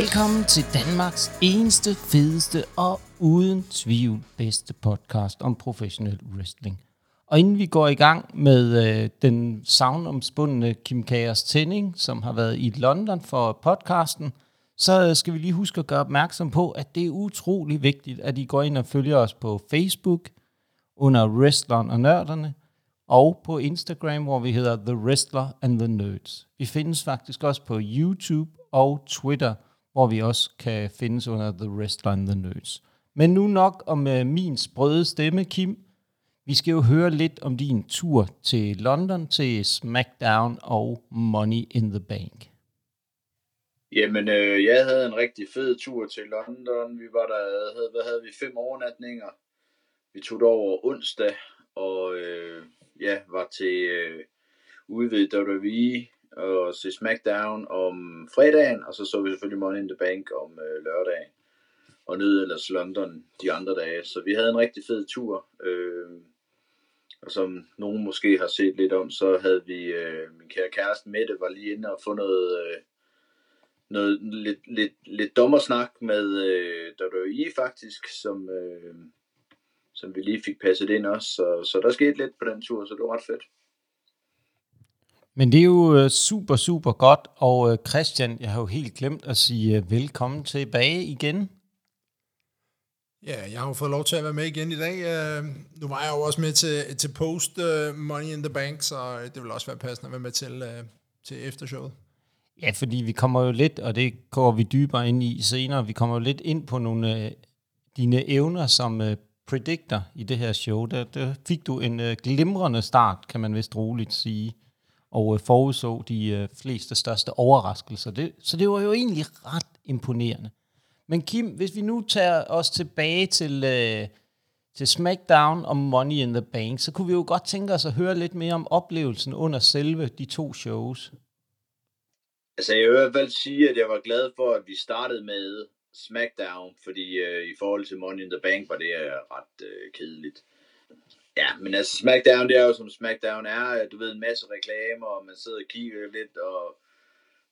Velkommen til Danmarks eneste, fedeste og uden tvivl bedste podcast om professionel wrestling. Og inden vi går i gang med øh, den savnomspundne Kim Kagers tænding, som har været i London for podcasten, så øh, skal vi lige huske at gøre opmærksom på, at det er utrolig vigtigt, at I går ind og følger os på Facebook under Wrestleren og Nørderne, og på Instagram, hvor vi hedder The Wrestler and the Nerds. Vi findes faktisk også på YouTube og Twitter, hvor vi også kan findes under The Wrestler and the Nerds. Men nu nok om øh, min sprøde stemme, Kim. Vi skal jo høre lidt om din tur til London til SmackDown og Money in the Bank. Jamen, øh, jeg havde en rigtig fed tur til London. Vi var der, havde, hvad havde vi, fem overnatninger. Vi tog det over onsdag, og øh, ja, var til øh, ude ved WWE og se SmackDown om fredagen, og så så vi selvfølgelig Money in the Bank om øh, lørdagen, og ned ellers London de andre dage. Så vi havde en rigtig fed tur, øh, og som nogen måske har set lidt om, så havde vi, øh, min kære kæreste Mette var lige inde og få noget, øh, noget lidt, lidt, lidt dommersnak med øh, WWE faktisk, som, øh, som vi lige fik passet ind også. Så, så der skete lidt på den tur, så det var ret fedt. Men det er jo øh, super, super godt, og øh, Christian, jeg har jo helt glemt at sige øh, velkommen tilbage igen. Ja, jeg har jo fået lov til at være med igen i dag. Nu var jeg jo også med til, til Post Money in the Bank, så det vil også være passende at være med til, til eftershowet. Ja, fordi vi kommer jo lidt, og det går vi dybere ind i senere, vi kommer jo lidt ind på nogle af dine evner som predictor i det her show. Der, der fik du en glimrende start, kan man vist roligt sige og øh, forudså de øh, fleste største overraskelser. Det, så det var jo egentlig ret imponerende. Men Kim, hvis vi nu tager os tilbage til, øh, til SmackDown og Money in the Bank, så kunne vi jo godt tænke os at høre lidt mere om oplevelsen under selve de to shows. Altså jeg vil i hvert fald sige, at jeg var glad for, at vi startede med SmackDown, fordi øh, i forhold til Money in the Bank var det øh, ret øh, kedeligt. Ja, men altså SmackDown, det er jo som SmackDown er, du ved, en masse reklamer, og man sidder og kigger lidt, og,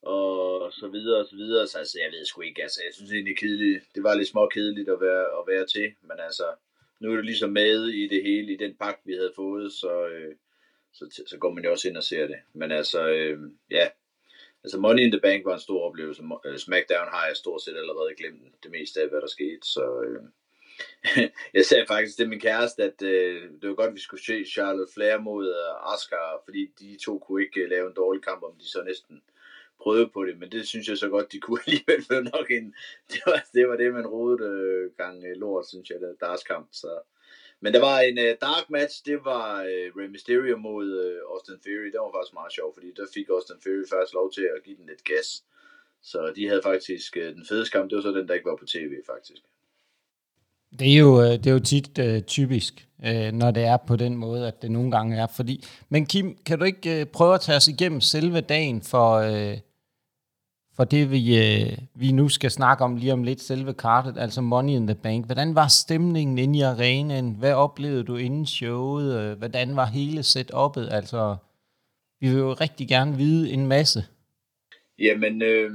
og så videre, og så videre, så altså, jeg ved sgu ikke, altså, jeg synes egentlig er kedeligt, det var lidt små kedeligt at være, at være til, men altså, nu er det ligesom med i det hele, i den pakke, vi havde fået, så, øh, så, så går man jo også ind og ser det, men altså, øh, ja, altså Money in the Bank var en stor oplevelse, øh, SmackDown har jeg stort set allerede glemt det meste af, hvad der skete, så, øh, jeg sagde faktisk til min kæreste, at øh, det var godt, at vi skulle se Charlotte Flair mod øh, Oscar, fordi de to kunne ikke øh, lave en dårlig kamp, om de så næsten prøvede på det, men det synes jeg så godt, de kunne alligevel få nok en, det var det, var det man rodede øh, gang øh, lort, synes jeg, der deres kamp, så. Men der var en øh, dark match, det var øh, Rey Mysterio mod øh, Austin Theory, det var faktisk meget sjovt, fordi der fik Austin Theory først lov til at give den lidt gas, så de havde faktisk øh, den fedeste kamp, det var så den, der ikke var på tv, faktisk. Det er jo, øh, det er jo tit uh, typisk, uh, når det er på den måde, at det nogle gange er. Fordi, men Kim, kan du ikke uh, prøve at tage os igennem selve dagen for, uh, for det, vi, uh, vi nu skal snakke om lige om lidt, selve kartet, altså Money in the Bank. Hvordan var stemningen inde i arenaen? Hvad oplevede du inden showet? Hvordan var hele setup'et? Altså, vi vil jo rigtig gerne vide en masse. Jamen, øh,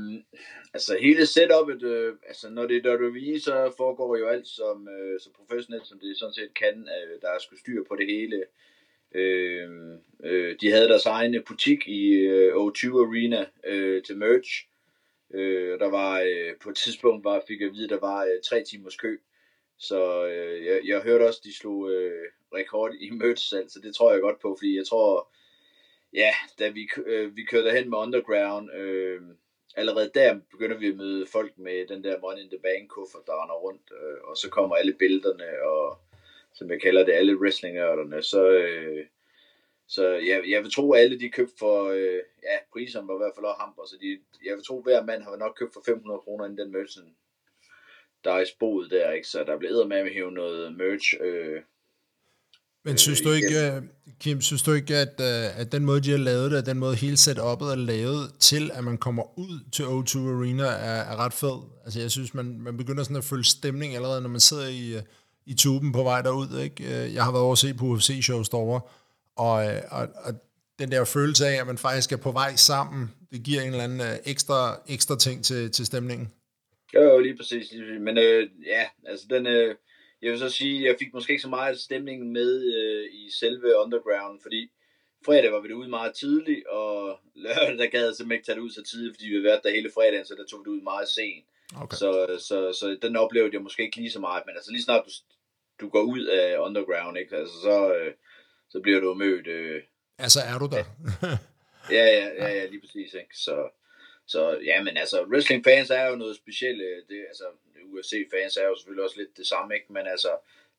Altså hele setupet, øh, altså når det er WWE, så foregår jo alt som, øh, så professionelt, som det sådan set kan. Øh, der er sgu styr på det hele. Øh, øh, de havde deres egne butik i øh, O2 Arena øh, til merch. Øh, der var øh, på et tidspunkt, var, fik jeg at vide, der var øh, tre timers kø. Så øh, jeg, jeg hørte også, de slog øh, rekord i merch salg, så det tror jeg godt på, fordi jeg tror, ja, da vi, øh, vi kørte hen med Underground, øh, allerede der begynder vi at møde folk med den der Money in the Bank kuffert, der render rundt, øh, og så kommer alle billederne, og som jeg kalder det, alle wrestlingørterne, så, øh, så jeg, jeg vil tro, at alle de købt for, øh, ja, priserne var i hvert fald også hamper, så de, jeg vil tro, at hver mand har nok købt for 500 kroner inden den merch, der er i spoet der, ikke? Så der bliver med at hæve noget merch, øh, men øh, synes du ikke, øh, Kim, synes du ikke, at, øh, at den måde, de har lavet det, den måde hele setupet er lavet til, at man kommer ud til O2 Arena, er, er ret fed? Altså jeg synes, man, man begynder sådan at føle stemning allerede, når man sidder i, i tuben på vej derud. Ikke? Jeg har været over at se på UFC-shows derovre, og, og, og den der følelse af, at man faktisk er på vej sammen, det giver en eller anden ekstra, ekstra ting til, til stemningen. Jo, jo, lige præcis. Lige præcis. Men øh, ja, altså den... Øh, jeg vil så sige, jeg fik måske ikke så meget stemning med øh, i selve Underground, fordi fredag var vi derude meget tidligt, og lørdag der gad jeg simpelthen ikke tage det ud så tidligt, fordi vi havde været der hele fredagen, så der tog vi det ud meget sent. Okay. Så, så, så den oplevede jeg måske ikke lige så meget, men altså lige snart du, du går ud af Underground, ikke? Altså, så, øh, så bliver du mødt... Øh, ja, så er du der. ja, ja, ja, ja, lige præcis, ikke? Så, så ja, men altså, wrestling fans er jo noget specielt. Øh, det, altså, UFC fans er jo selvfølgelig også lidt det samme, ikke? Men altså,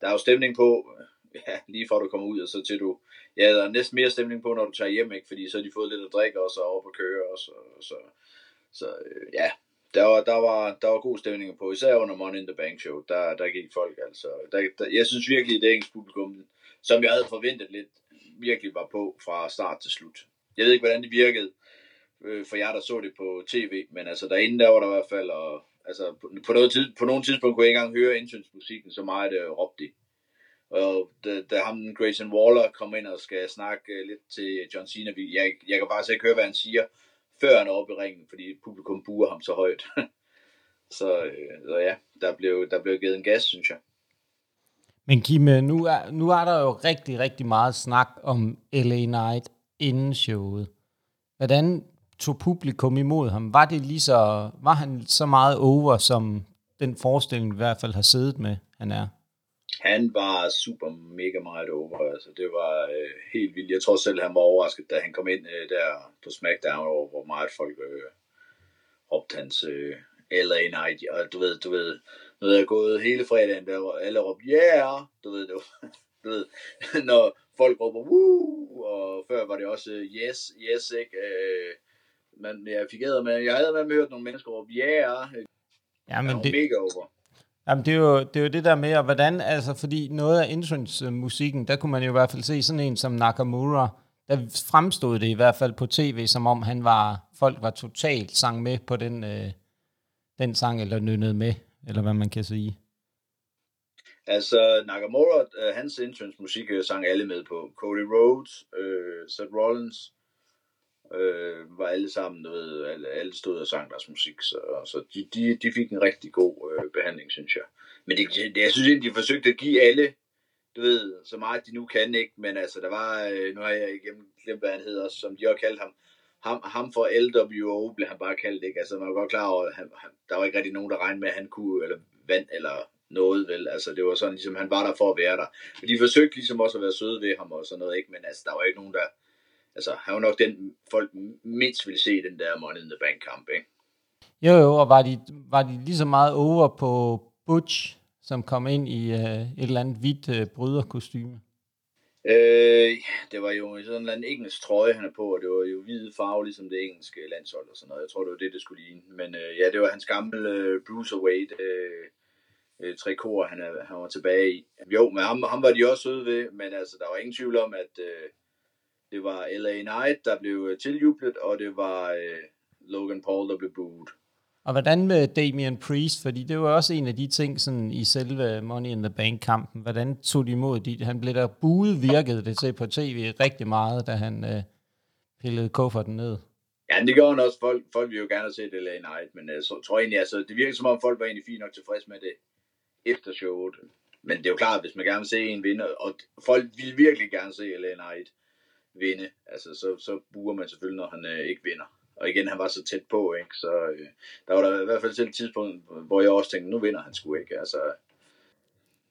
der er jo stemning på, ja, lige fra du kommer ud, og så til du, ja, der er næsten mere stemning på, når du tager hjem, ikke? Fordi så har de fået lidt at drikke også, og over på køre også, og så, så øh, ja, der var, der, var, der var god stemning på, især under Money in the Bank Show, der, der gik folk altså, der, der, jeg synes virkelig, det engelske publikum, som jeg havde forventet lidt, virkelig var på fra start til slut. Jeg ved ikke, hvordan det virkede øh, for jer, der så det på tv, men altså derinde der var der i hvert fald, og, altså på, på, noget tid, på nogle tidspunkt kunne jeg ikke engang høre indsynsmusikken, så meget øh, råbte de. Og da, da ham, Grayson Waller, kommer ind og skal snakke øh, lidt til John Cena, jeg, jeg kan faktisk ikke høre, hvad han siger, før han er oppe i ringen, fordi publikum buer ham så højt. så, øh, så ja, der blev, der blev givet en gas, synes jeg. Men Kim, øh, nu er, nu er der jo rigtig, rigtig meget snak om LA Knight inden showet. Hvordan tog publikum imod ham? Var, det lige så, var han så meget over, som den forestilling i hvert fald har siddet med, han er? Han var super mega meget over. Altså, det var øh, helt vildt. Jeg tror selv, han var overrasket, da han kom ind øh, der på SmackDown, over hvor meget folk øh, råbte hans øh, LA Night. Og du ved, du ved, når jeg gået hele fredagen, der var alle råbte, yeah, du ved, det var, du ved, når folk råber, woo, og før var det også, øh, yes, yes, ikke? Øh, men jeg fik med, jeg havde med hørt nogle mennesker råbe, yeah, ja, men det, mega over. Jamen, det er, jo, det er jo det der med, og hvordan, altså, fordi noget af entrance-musikken, der kunne man jo i hvert fald se sådan en som Nakamura, der fremstod det i hvert fald på tv, som om han var, folk var totalt sang med på den, øh, den sang, eller nynnede med, eller hvad man kan sige. Altså, Nakamura, øh, hans entrance musik øh, sang alle med på. Cody Rhodes, øh, Seth Rollins, øh, var alle sammen, du ved, alle, alle stod og sang deres musik, så, så de, de, de fik en rigtig god øh, behandling, synes jeg. Men det, det, jeg synes egentlig, de forsøgte at give alle, du ved, så meget de nu kan, ikke? Men altså, der var, øh, nu har jeg igen glemt, hvad han hedder, som de har kaldt ham, ham, ham for LWO blev han bare kaldt, ikke? Altså, man var godt klar over, at han, han, der var ikke rigtig nogen, der regnede med, at han kunne, eller vand, eller noget, vel? Altså, det var sådan, ligesom, han var der for at være der. Men de forsøgte ligesom også at være søde ved ham og sådan noget, ikke? Men altså, der var ikke nogen, der, altså, han var nok den, folk mindst ville se den der Money in the Bank kamp, ikke? Jo, jo, og var de, var de lige så meget over på Butch, som kom ind i uh, et eller andet hvidt uh, bryderkostyme? Øh, det var jo sådan en engelsk trøje, han er på, og det var jo hvide farve, ligesom det engelske landshold og sådan noget. Jeg tror, det var det, det skulle ligne. Men øh, ja, det var hans gamle øh, Bruiserweight øh, øh, trikot, han, er, han var tilbage i. Jo, men ham, ham var de også søde ved, men altså, der var ingen tvivl om, at øh, det var LA Knight, der blev øh, tiljublet, og det var øh, Logan Paul, der blev booed. Og hvordan med Damian Priest? Fordi det var også en af de ting sådan, i selve Money in the Bank-kampen. Hvordan tog de imod de? Han blev der buet, virkede det til på tv rigtig meget, da han øh, pillede kufferten ned. Ja, det gjorde han også. Folk, folk ville jo gerne se det LA Knight, men jeg øh, så, tror egentlig, altså, det virker som om folk var egentlig fint nok tilfreds med det efter showet. Men det er jo klart, hvis man gerne vil se en vinder, og folk vil virkelig gerne se LA Knight vinde, altså, så, så buer man selvfølgelig, når han øh, ikke vinder. Og igen, han var så tæt på, ikke? Så øh, der var der i hvert fald til et tidspunkt, hvor jeg også tænkte, nu vinder han sgu ikke. Altså,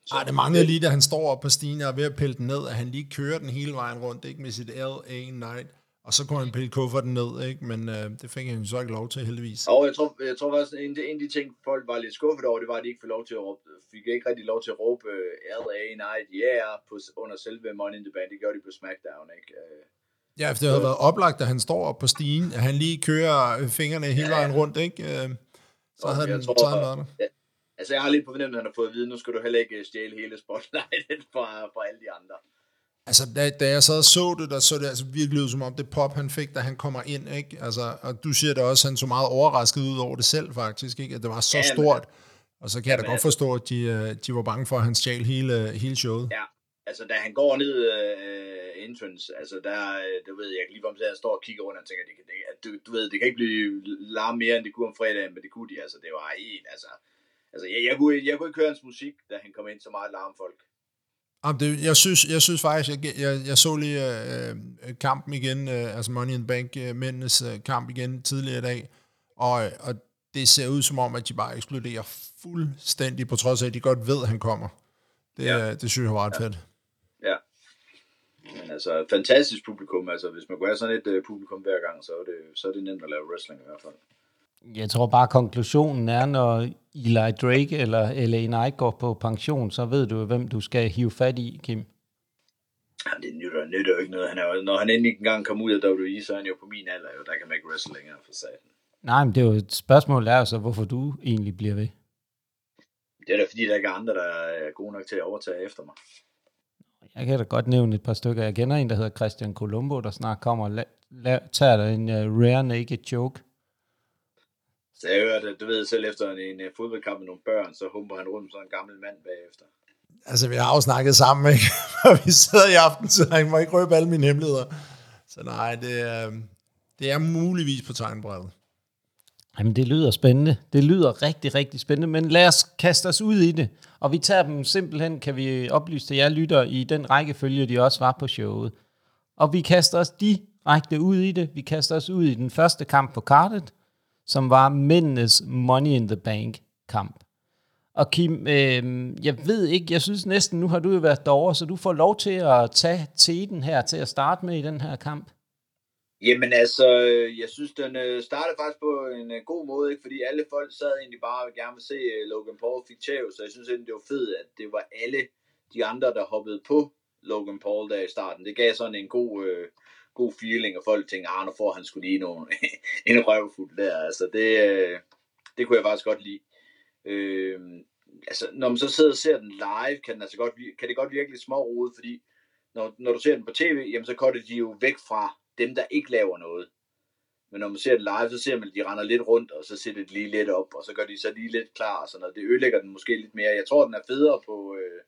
så, Ej, det manglede lige, da han står op på stigen og er ved at pille den ned, at han lige kører den hele vejen rundt, ikke med sit LA Night. Og så kunne han pille kufferten ned, ikke? men øh, det fik han så ikke lov til, heldigvis. Og jeg tror, jeg tror faktisk, en, en af de ting, folk var lidt skuffet over, det var, at de ikke fik lov til at råbe, fik ikke rigtig lov til at råbe uh, øh, LA Night, yeah, på, under selve Money in the Bank. Det gjorde de på SmackDown, ikke? Uh, Ja, for det havde været oplagt, at han står op på stigen, at han lige kører fingrene hele vejen rundt, ikke? Øh, så havde han, tror, så havde han været Ja, altså, jeg har lidt på fornemmelsen, at han har fået at vide, nu skal du heller ikke stjæle hele spotlightet fra, fra alle de andre. Altså, da, da jeg sad og så det, der så det altså virkelig ud som om det pop, han fik, da han kommer ind, ikke? Altså, og du siger det også, han så meget overrasket ud over det selv, faktisk, ikke? At det var så ja, stort. Og så kan ja, jeg da godt altså, forstå, at de, øh, de var bange for, at han stjal hele, hele showet. Ja, altså da han går ned øh, entrance, altså der, du ved, jeg kan lige at jeg står og kigger rundt og tænker, det, det, du, du ved, det kan ikke blive larm mere, end det kunne om fredagen, men det kunne de, altså, det var helt, altså, altså jeg, jeg, kunne, jeg kunne ikke høre hans musik, da han kom ind så meget larm folk. Jamen, det, jeg, synes, jeg synes faktisk, jeg, jeg, jeg så lige øh, kampen igen, øh, altså Money in the Bank, øh, mændenes øh, kamp igen tidligere i dag, og, og det ser ud som om, at de bare eksploderer fuldstændig, på trods af, at de godt ved, at han kommer. Det, ja. det synes jeg var ret ja. fedt. Ja. Men altså, fantastisk publikum. Altså, hvis man kunne have sådan et uh, publikum hver gang, så er, det, så er det nemt at lave wrestling i hvert fald. Jeg tror bare, konklusionen er, når Eli Drake eller LA Knight går på pension, så ved du, hvem du skal hive fat i, Kim. Ja, det nytter, nytter jo ikke noget. Han er, når han endelig engang kommer ud af WWE, så er han jo på min alder, jo. der kan man ikke wrestle længere for satan. Nej, men det er jo et spørgsmål, er så, hvorfor du egentlig bliver ved. Det er da fordi, der ikke er andre, der er gode nok til at overtage efter mig. Jeg kan da godt nævne et par stykker. Jeg kender en, der hedder Christian Colombo, der snart kommer og la- la- tager dig en uh, rare naked joke. Så jeg hørte, du ved selv efter en, en fodboldkamp med nogle børn, så humper han rundt sådan en gammel mand bagefter. Altså, vi har jo snakket sammen, ikke? vi sidder i aften, så han må ikke røbe alle mine hemmeligheder. Så nej, det er, det er muligvis på tegnbrættet. Jamen, det lyder spændende. Det lyder rigtig, rigtig spændende, men lad os kaste os ud i det. Og vi tager dem simpelthen, kan vi oplyse til jer lytter, i den rækkefølge, de også var på showet. Og vi kaster os direkte ud i det. Vi kaster os ud i den første kamp på kartet, som var mændenes Money in the Bank kamp. Og Kim, øh, jeg ved ikke, jeg synes næsten, nu har du jo været derovre, så du får lov til at tage teten her til at starte med i den her kamp. Jamen altså, jeg synes, den øh, startede faktisk på en øh, god måde, ikke? fordi alle folk sad egentlig bare og gerne ville se øh, Logan Paul fik tæv, så jeg synes egentlig, det var fedt, at det var alle de andre, der hoppede på Logan Paul der i starten. Det gav sådan en god, øh, god feeling, og folk tænker, ah, nu får han skulle lige nogle, en røvfuld der. Altså, det, øh, det kunne jeg faktisk godt lide. Øh, altså, når man så sidder og ser den live, kan, den altså godt, kan det godt virke lidt smårodet, fordi når, når du ser den på tv, jamen, så går de jo væk fra dem, der ikke laver noget. Men når man ser det live, så ser man, at de render lidt rundt, og så sætter de lige lidt op, og så gør de så lige lidt klar, så når det ødelægger den måske lidt mere. Jeg tror, den er federe på, øh,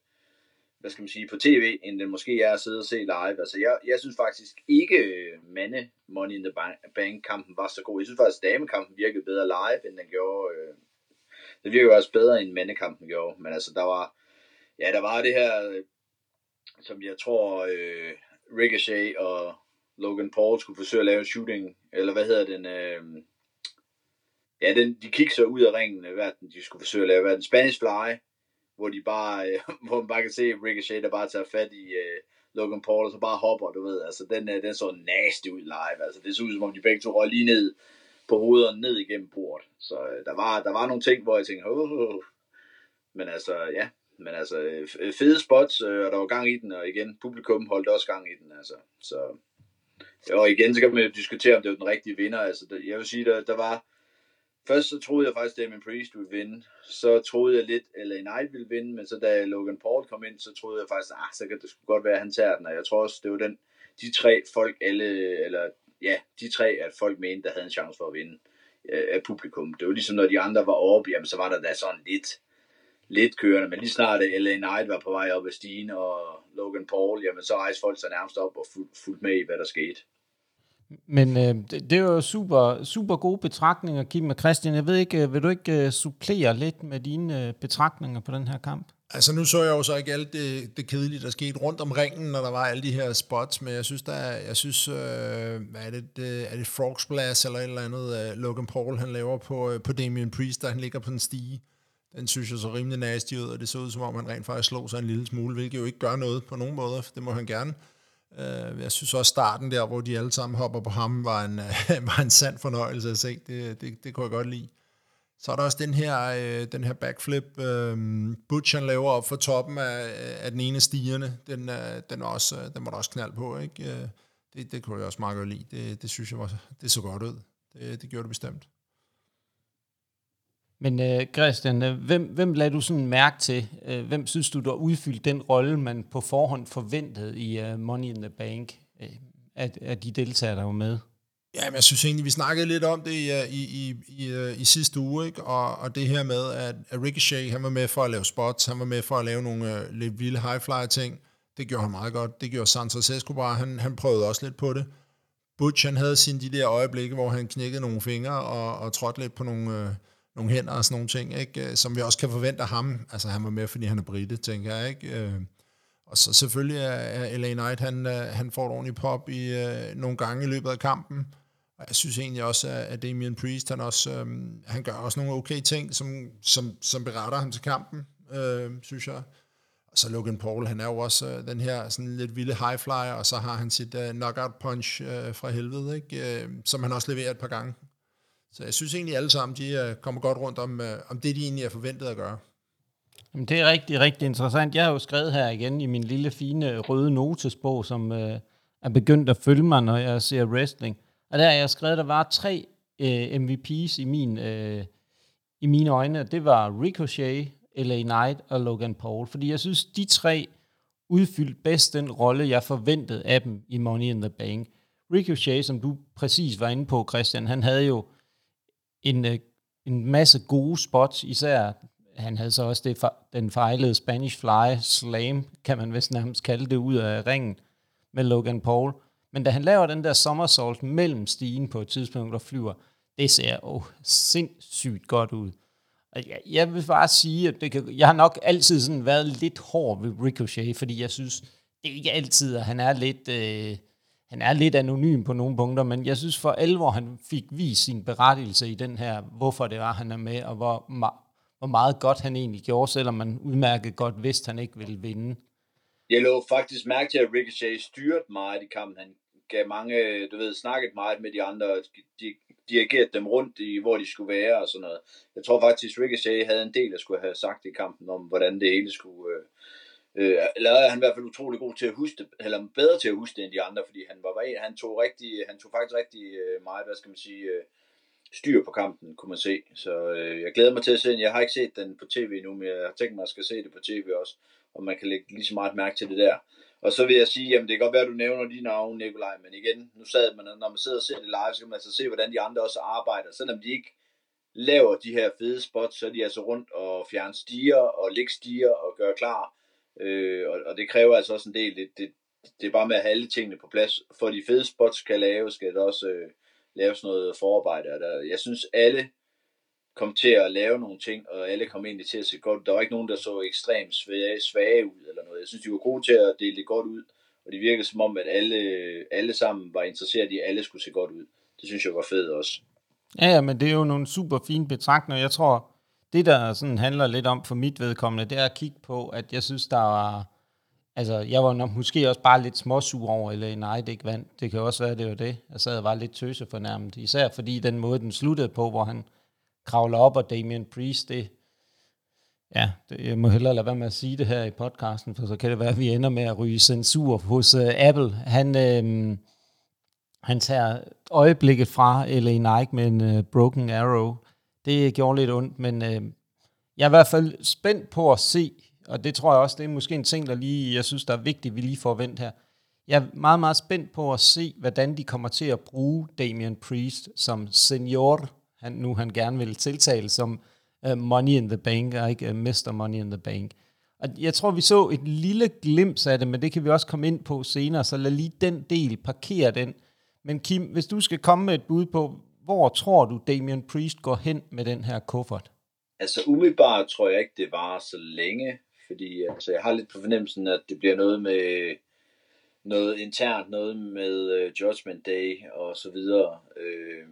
hvad skal man sige, på tv, end den måske er at sidde og se live. Altså, jeg, jeg synes faktisk ikke, øh, mande Money in the Bank-kampen var så god. Jeg synes faktisk, damekampen virkede bedre live, end den gjorde. Øh, det virkede også bedre, end mandekampen gjorde. Men altså, der var, ja, der var det her, øh, som jeg tror, øh, Ricochet og Logan Paul skulle forsøge at lave shooting, eller hvad hedder den, øh, ja, den, de kigger ud af ringen, øh, hvad den, de skulle forsøge at lave, hvad den, Spanish Fly, hvor de bare, øh, hvor man bare kan se Ricochet, der bare tager fat i øh, Logan Paul, og så bare hopper, du ved, altså den, øh, den så nasty ud live, altså det så ud som om de begge to røg lige ned på hovedet og ned igennem bordet, så øh, der, var, der var nogle ting, hvor jeg tænkte, oh, oh. men altså, ja, men altså, øh, fede spots, øh, og der var gang i den, og igen, publikum holdt også gang i den, altså, så og igen, så kan man jo diskutere, om det var den rigtige vinder. Altså, jeg vil sige, der, der var... Først så troede jeg faktisk, at Damien Priest ville vinde. Så troede jeg lidt, at LA Knight ville vinde, men så da Logan Paul kom ind, så troede jeg faktisk, ah, så kan det sgu godt være, at han tager den. Og jeg tror også, det var den, de tre folk, alle, eller ja, de tre, at folk mente, der havde en chance for at vinde øh, af publikum. Det var ligesom, når de andre var oppe, jamen så var der da sådan lidt, lidt kørende, men lige snart øh, LA Knight var på vej op ad stigen, og Logan Paul, jamen så rejste folk sig nærmest op og fulgte med i, hvad der skete. Men øh, det, det er jo super, super gode betragtninger, Kim og Christian. Jeg ved ikke, øh, vil du ikke øh, supplere lidt med dine øh, betragtninger på den her kamp? Altså nu så jeg jo så ikke alt det, det kedelige, der skete rundt om ringen, når der var alle de her spots, men jeg synes, der er, jeg synes, øh, er, det, det, er det Frog Splash eller et eller andet, uh, Logan Paul han laver på, uh, på Damien Priest, der han ligger på den stige. Den synes jeg så rimelig nasty ud, og det så ud som om, han rent faktisk slog sig en lille smule, hvilket jo ikke gør noget på nogen måde, det må han gerne. Øh, jeg synes også starten der, hvor de alle sammen hopper på ham, var en, var en sand fornøjelse at se. Det, det, det kunne jeg godt lide. Så er der også den her, øh, den her backflip, uh, Butch han laver op for toppen af, af den ene stigerne. Den, uh, den, også, den var der også knald på. Ikke? Det, det kunne jeg også meget godt lide. Det, det synes jeg var, det så godt ud. Det, det gjorde det bestemt. Men øh, Christian, øh, hvem, hvem lagde du sådan mærke til? Uh, hvem synes du, der udfyldte den rolle, man på forhånd forventede i uh, Money in the Bank, at, af, af de deltagere, der var med? Ja, men jeg synes egentlig, vi snakkede lidt om det i, i, i, i, i sidste uge, ikke? Og, og det her med, at, at Ricochet, han var med for at lave spots, han var med for at lave nogle uh, lidt vilde high-flyer ting. Det gjorde han meget godt. Det gjorde Santos Escobar. Han, han prøvede også lidt på det. Butch, han havde sine de der øjeblikke, hvor han knækkede nogle fingre og, og trådte lidt på nogle, øh, nogle hænder og sådan nogle ting, ikke? Øh, som vi også kan forvente af ham. Altså, han var med, fordi han er brite, tænker jeg. Ikke? Øh, og så selvfølgelig er LA Knight, han, øh, han får et ordentligt pop i øh, nogle gange i løbet af kampen. Og jeg synes egentlig også, at Damien Priest, han, også, øh, han gør også nogle okay ting, som, som, som beretter ham til kampen, øh, synes jeg. Og så Logan Paul, han er jo også øh, den her sådan lidt vilde high flyer, og så har han sit øh, knockout punch øh, fra helvede, ikke? Øh, som han også leverer et par gange. Så jeg synes egentlig alle sammen, de øh, kommer godt rundt om, øh, om det, de egentlig er forventet at gøre. Jamen, det er rigtig, rigtig interessant. Jeg har jo skrevet her igen i min lille, fine røde notesbog, som øh, er begyndt at følge mig, når jeg ser wrestling. Og der har jeg skrevet, at der var tre øh, MVP's i, min, øh, i mine øjne. Det var Ricochet, LA Knight og Logan Paul. Fordi jeg synes, de tre udfyldte bedst den rolle, jeg forventede af dem i Money in the Bank. Ricochet, som du præcis var inde på, Christian, han havde jo en, øh, en masse gode spots, især han havde så også det, den fejlede Spanish Fly Slam, kan man vist nærmest kalde det, ud af ringen med Logan Paul. Men da han laver den der somersault mellem stigen på et tidspunkt, der flyver, det ser oh, sindssygt godt ud. Jeg, jeg vil bare sige, at det kan, jeg har nok altid sådan været lidt hård ved Ricochet, fordi jeg synes, det er ikke altid, at han er lidt... Øh, han er lidt anonym på nogle punkter, men jeg synes for alvor, han fik vist sin berettigelse i den her, hvorfor det var, han er med, og hvor, hvor meget godt han egentlig gjorde, selvom man udmærket godt vidste, han ikke ville vinde. Jeg lå faktisk mærke til, at Ricochet styrte meget i kampen. Han gav mange, du ved, snakket meget med de andre, de, dirigeret dem rundt i, hvor de skulle være og sådan noget. Jeg tror faktisk, Ricochet havde en del, der skulle have sagt i kampen om, hvordan det hele skulle... Øh, øh, eller er han i hvert fald utrolig god til at huske det, eller bedre til at huske det end de andre, fordi han var han tog rigtig, han tog faktisk rigtig øh, meget, hvad skal man sige, øh, styr på kampen, kunne man se. Så øh, jeg glæder mig til at se den. Jeg har ikke set den på tv nu, men jeg har tænkt mig, at jeg skal se det på tv også, og man kan lægge lige så meget mærke til det der. Og så vil jeg sige, jamen det kan godt være, at du nævner de navne, Nikolaj, men igen, nu sad man, når man sidder og ser det live, så kan man altså se, hvordan de andre også arbejder. Selvom de ikke laver de her fede spots, så er de altså rundt og fjerner stiger og lægger stiger og gør klar. Øh, og, og, det kræver altså også en del. Det, det, det er bare med at have alle tingene på plads. For de fede spots kan lave, skal det også øh, laves noget forarbejde. Og der, jeg synes, alle kom til at lave nogle ting, og alle kom egentlig til at se godt. Der var ikke nogen, der så ekstremt svage, svage ud eller noget. Jeg synes, de var gode til at dele det godt ud, og det virkede som om, at alle, alle sammen var interesseret i, at alle skulle se godt ud. Det synes jeg var fedt også. Ja, ja, men det er jo nogle super fine betragtninger. Jeg tror, det der sådan handler lidt om for mit vedkommende, det er at kigge på, at jeg synes, der var... Altså, jeg var nok måske også bare lidt småsur over, eller nej, det ikke vandt. Det kan også være, det var det. Jeg sad og var lidt tøse fornærmet, især fordi den måde, den sluttede på, hvor han kravler op, og Damien Priest, det, ja, det, jeg må hellere lade være med at sige det her i podcasten, for så kan det være, at vi ender med at ryge censur hos uh, Apple. Han, øh, han tager øjeblikket fra LA Nike med en uh, broken arrow. Det gjorde lidt ondt, men øh, jeg er i hvert fald spændt på at se, og det tror jeg også, det er måske en ting, der lige, jeg synes, der er vigtigt, vi lige får vendt her. Jeg er meget, meget spændt på at se, hvordan de kommer til at bruge Damian Priest som senior han, nu han gerne vil tiltale som uh, Money in the Bank, og ikke øh, uh, Mr. Money in the Bank. Og jeg tror, vi så et lille glimt af det, men det kan vi også komme ind på senere, så lad lige den del, parkere den. Men Kim, hvis du skal komme med et bud på, hvor tror du Damien Priest går hen med den her kuffert? Altså umiddelbart tror jeg ikke, det var så længe, fordi altså, jeg har lidt på fornemmelsen, at det bliver noget med noget internt, noget med uh, Judgment Day og så videre. Øh,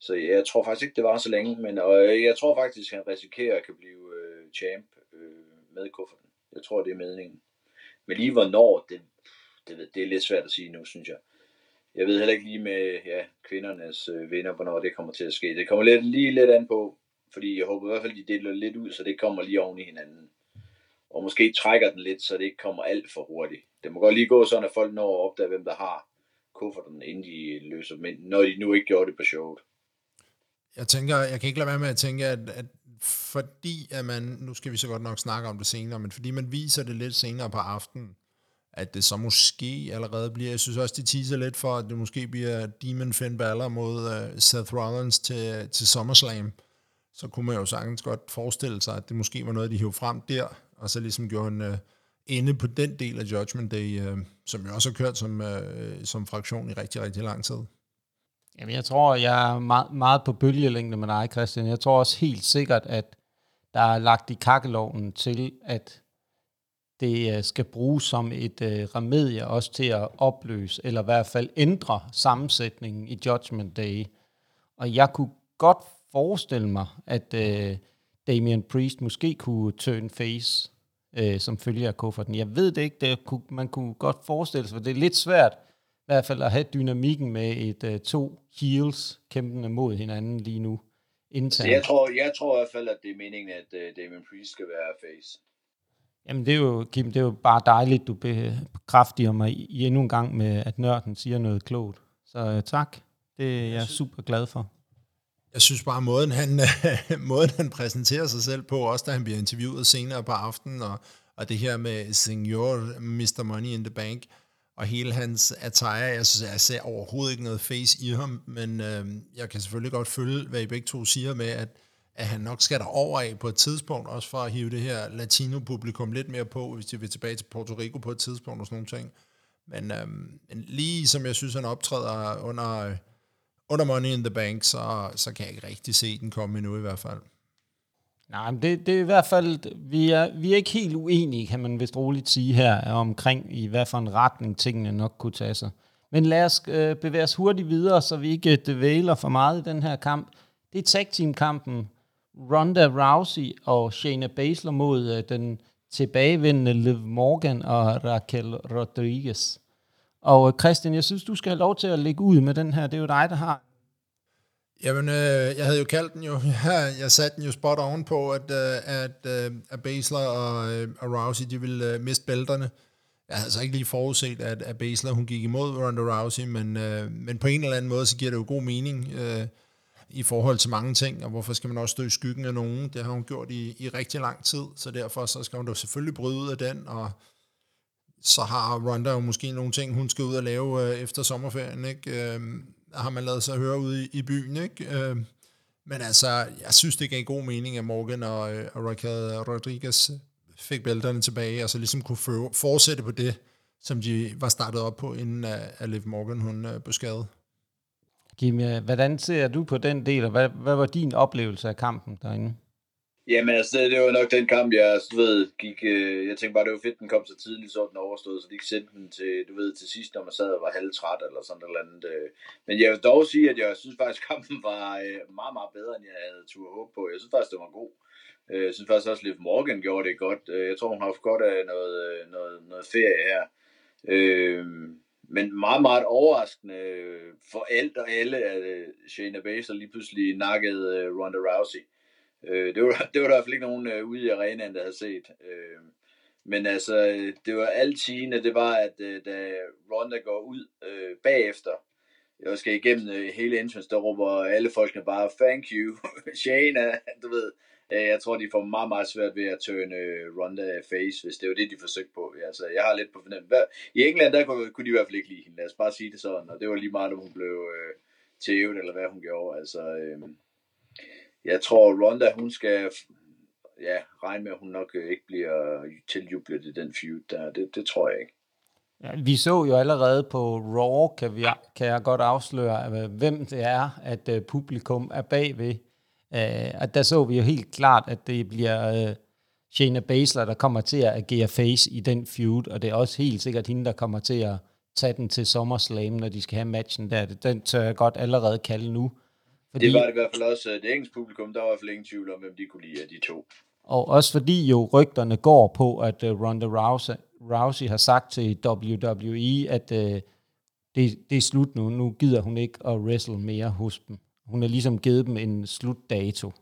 så jeg tror faktisk ikke, det var så længe, men og øh, jeg tror faktisk, at han risikerer at kan blive øh, champ øh, med kufferten. Jeg tror, det er meningen. Men lige hvornår, det, det, det er lidt svært at sige nu, synes jeg. Jeg ved heller ikke lige med ja, kvindernes øh, vinder, hvornår det kommer til at ske. Det kommer lidt, lige lidt an på, fordi jeg håber i hvert fald, de deler lidt ud, så det kommer lige oven i hinanden. Og måske trækker den lidt, så det ikke kommer alt for hurtigt. Det må godt lige gå sådan, at folk når at opdage, hvem der har kufferten, inden de løser, men når de nu ikke gjorde det på showet jeg tænker, jeg kan ikke lade være med at tænke, at, at fordi at man, nu skal vi så godt nok snakke om det senere, men fordi man viser det lidt senere på aftenen, at det så måske allerede bliver, jeg synes også, det teaser lidt for, at det måske bliver Demon Finn Balor mod uh, Seth Rollins til, til SummerSlam, så kunne man jo sagtens godt forestille sig, at det måske var noget, de hævde frem der, og så ligesom gjorde en, øh, uh, inde på den del af Judgment Day, øh, som jeg også har kørt som, som fraktion i rigtig, rigtig lang tid. Jamen, jeg tror, jeg er meget, meget på bølgelængde med dig, Christian. Jeg tror også helt sikkert, at der er lagt i kakkeloven til, at det øh, skal bruges som et uh, remedie også til at opløse, eller i hvert fald ændre sammensætningen i Judgment Day. Og jeg kunne godt forestille mig, at uh, Damian Priest måske kunne turn face uh, som følge af kufferten. Jeg ved det ikke, det kunne, man kunne godt forestille sig, for det er lidt svært i hvert fald at have dynamikken med et uh, to heels kæmpende mod hinanden lige nu. Internt. Jeg tror, jeg tror i hvert fald, at det er meningen, at uh, Damien Priest skal være face. Jamen det er jo, Kim, det er jo bare dejligt, du bekræftiger mig i endnu en gang med, at nørden siger noget klogt. Så uh, tak, det er jeg super glad for. Jeg synes bare, måden han, måden han præsenterer sig selv på, også da han bliver interviewet senere på aftenen, og, og det her med Senior Mr. Money in the Bank, og hele hans attire, jeg synes, jeg ser overhovedet ikke noget face i ham, men øh, jeg kan selvfølgelig godt følge, hvad I begge to siger med, at, at han nok skal over af på et tidspunkt, også for at hive det her latino-publikum lidt mere på, hvis de vil tilbage til Puerto Rico på et tidspunkt og sådan nogle ting. Men, øhm, men lige som jeg synes, han optræder under, under Money in the Bank, så, så kan jeg ikke rigtig se den komme endnu i hvert fald. Nej, men det, det er i hvert fald, vi er, vi er ikke helt uenige, kan man vist roligt sige her, omkring i hvad for en retning tingene nok kunne tage sig. Men lad os øh, bevæge os hurtigt videre, så vi ikke øh, dvæler for meget i den her kamp. Det er tag team kampen Ronda Rousey og Shayna Baszler mod øh, den tilbagevendende Liv Morgan og Raquel Rodriguez. Og øh, Christian, jeg synes, du skal have lov til at lægge ud med den her. Det er jo dig, der har Jamen, øh, jeg havde jo kaldt den jo, jeg, jeg satte den jo spot ovenpå, at, øh, at, øh, at Basler og, øh, og Rousey, de ville øh, miste bælterne. Jeg havde altså ikke lige forudset, at, at Basler, hun gik imod Ronda Rousey, men, øh, men på en eller anden måde, så giver det jo god mening øh, i forhold til mange ting, og hvorfor skal man også stå i skyggen af nogen? Det har hun gjort i, i rigtig lang tid, så derfor så skal hun da selvfølgelig bryde ud af den, og så har Ronda jo måske nogle ting, hun skal ud og lave øh, efter sommerferien, ikke? Øh, har man lavet sig høre ude i, i byen, ikke? Øh, men altså, jeg synes, det gav god mening, at Morgan og, øh, og Raquel Rodriguez fik bælterne tilbage, og så ligesom kunne fortsætte på det, som de var startet op på, inden øh, at Liv Morgan hun øh, blev skadet. Kim, hvordan ser du på den del, og hvad, hvad var din oplevelse af kampen derinde? Jamen altså, det var nok den kamp, jeg altså, du ved, gik, øh, jeg tænkte bare, det var fedt, den kom så tidligt, så den overstået, så de ikke sendte den til, du ved, til sidst, når man sad og var halvtræt eller sådan noget andet. Øh. Men jeg vil dog sige, at jeg synes faktisk, kampen var øh, meget, meget bedre, end jeg havde tur håb på. Jeg synes faktisk, det var god. Øh, jeg synes faktisk også, at Liv Morgan gjorde det godt. Øh, jeg tror, hun har haft godt af noget, øh, noget, noget ferie her. Øh, men meget, meget overraskende øh, for alt og alle, at øh, Shayna Baszler lige pludselig nakkede øh, Ronda Rousey. Det, var, det var der i hvert fald ikke nogen ude i arenaen, der havde set. Men altså, det var alt sigende, det var, at da Ronda går ud øh, bagefter, jeg skal igennem hele entrance, der råber alle folkene bare, thank you, Shayna, du ved. Øh, jeg tror, de får meget, meget svært ved at tørne øh, Ronda face, hvis det var det, de forsøgte på. Altså, jeg har lidt på fornemmelse. I England, der kunne, de i hvert fald ikke lide hende. Lad os bare sige det sådan. Og det var lige meget, om hun blev øh, tævet, eller hvad hun gjorde. Altså, øh, jeg tror, Ronda, hun skal ja, regne med, at hun nok øh, ikke bliver tiljublet i den feud der. Det, det tror jeg ikke. Ja, vi så jo allerede på Raw, kan, vi, kan jeg godt afsløre, øh, hvem det er, at uh, publikum er bagved. Uh, at der så vi jo helt klart, at det bliver uh, Shayna Baszler, der kommer til at agere face i den feud, og det er også helt sikkert hende, der kommer til at tage den til SummerSlam, når de skal have matchen der. Den tør jeg godt allerede kalde nu. Fordi, det var det i hvert fald også øh, det engelske publikum, der var i hvert fald ingen tvivl om, hvem de kunne lide af de to. Og også fordi jo rygterne går på, at uh, Ronda Rousey, Rousey har sagt til WWE, at uh, det, det er slut nu. Nu gider hun ikke at wrestle mere hos dem. Hun har ligesom givet dem en slutdato.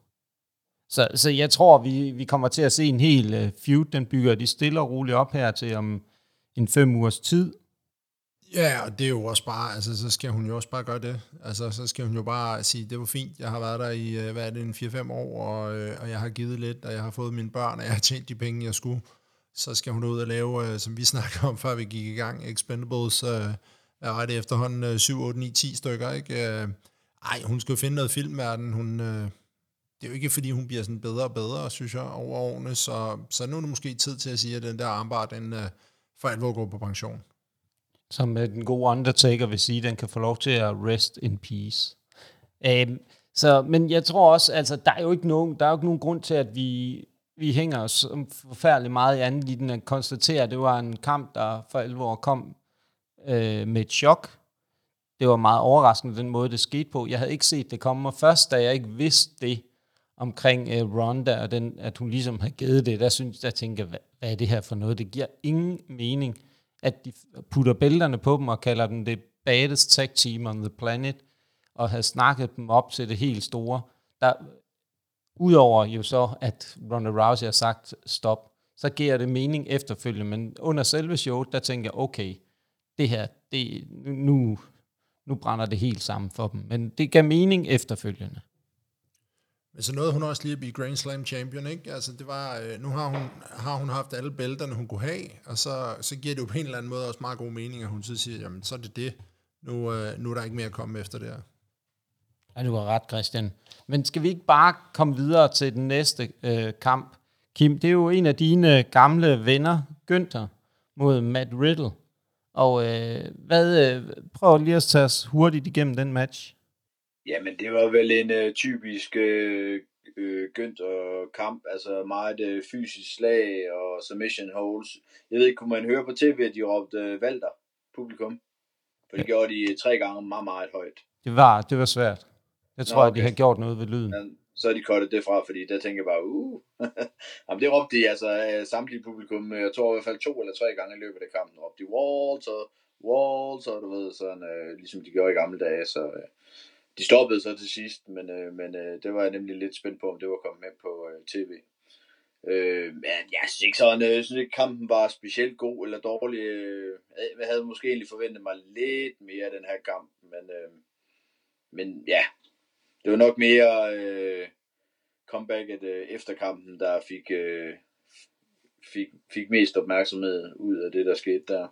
Så, så jeg tror, vi, vi kommer til at se en hel uh, feud. Den bygger de stille og roligt op her til om en fem ugers tid. Ja, og det er jo også bare, altså så skal hun jo også bare gøre det. Altså så skal hun jo bare sige, det var fint, jeg har været der i, øh, hvad er det, en 4-5 år, og, øh, og jeg har givet lidt, og jeg har fået mine børn, og jeg har tjent de penge, jeg skulle. Så skal hun ud og lave, øh, som vi snakkede om, før vi gik i gang, Expendables, øh, er det efterhånden 7, 8, 9, 10 stykker, ikke? Ej, hun skal jo finde noget filmverden, hun, øh, det er jo ikke, fordi hun bliver sådan bedre og bedre, synes jeg, over årene, så, så nu er det måske tid til at sige, at den der armbar, den øh, for alvor går på pension. Som uh, den gode Undertaker vil sige, den kan få lov til at rest in peace. Øhm, så, men jeg tror også, altså, der er jo ikke nogen, der er jo ikke nogen grund til, at vi, vi hænger os forfærdeligt meget i anden den at konstatere, at det var en kamp, der for alvor kom øh, med et chok. Det var meget overraskende, den måde, det skete på. Jeg havde ikke set det komme, og først da jeg ikke vidste det omkring øh, Ronda, og den, at hun ligesom havde givet det, der synes jeg, tænker, hvad, hvad er det her for noget? Det giver ingen mening, at de putter bælterne på dem og kalder dem det baddest tag team on the planet, og havde snakket dem op til det helt store. Der, Udover jo så, at Ronda Rousey har sagt stop, så giver det mening efterfølgende, men under selve showet, der tænker jeg, okay, det her, det, nu, nu brænder det helt sammen for dem. Men det gav mening efterfølgende. Men så nåede hun også lige at blive Grand Slam champion, ikke? Altså det var, øh, nu har hun, har hun haft alle bælterne, hun kunne have, og så, så giver det jo på en eller anden måde også meget god mening, at hun så siger, jamen så er det det. Nu, øh, nu er der ikke mere at komme efter det her. Ja, du har ret, Christian. Men skal vi ikke bare komme videre til den næste øh, kamp? Kim, det er jo en af dine gamle venner, Günther, mod Matt Riddle. Og øh, hvad, øh, prøv lige at tage os hurtigt igennem den match. Jamen, det var vel en øh, typisk øh, øh, Günther-kamp. Altså meget øh, fysisk slag og submission holds. Jeg ved ikke, kunne man høre på tv, at de råbte øh, Valter, publikum? For det gjorde de tre gange meget, meget højt. Det var, det var svært. Jeg tror, Nå, okay. at de har gjort noget ved lyden. Ja, så er de kottet det fra, fordi der tænker jeg bare, uh. Jamen, det råbte de altså øh, samtlige publikum, øh, jeg tror i hvert fald to eller tre gange i løbet af kampen, råbte de walls og du ved, sådan, øh, ligesom de gjorde i gamle dage, så øh, de stoppede så til sidst, men, øh, men øh, det var jeg nemlig lidt spændt på, om det var kommet med på øh, tv. Øh, men jeg synes ikke sådan, øh, jeg synes ikke kampen var specielt god eller dårlig. Jeg havde måske egentlig forventet mig lidt mere af den her kamp, men, øh, men ja, det var nok mere øh, comebacket øh, efter kampen, der fik, øh, fik, fik mest opmærksomhed ud af det, der skete der.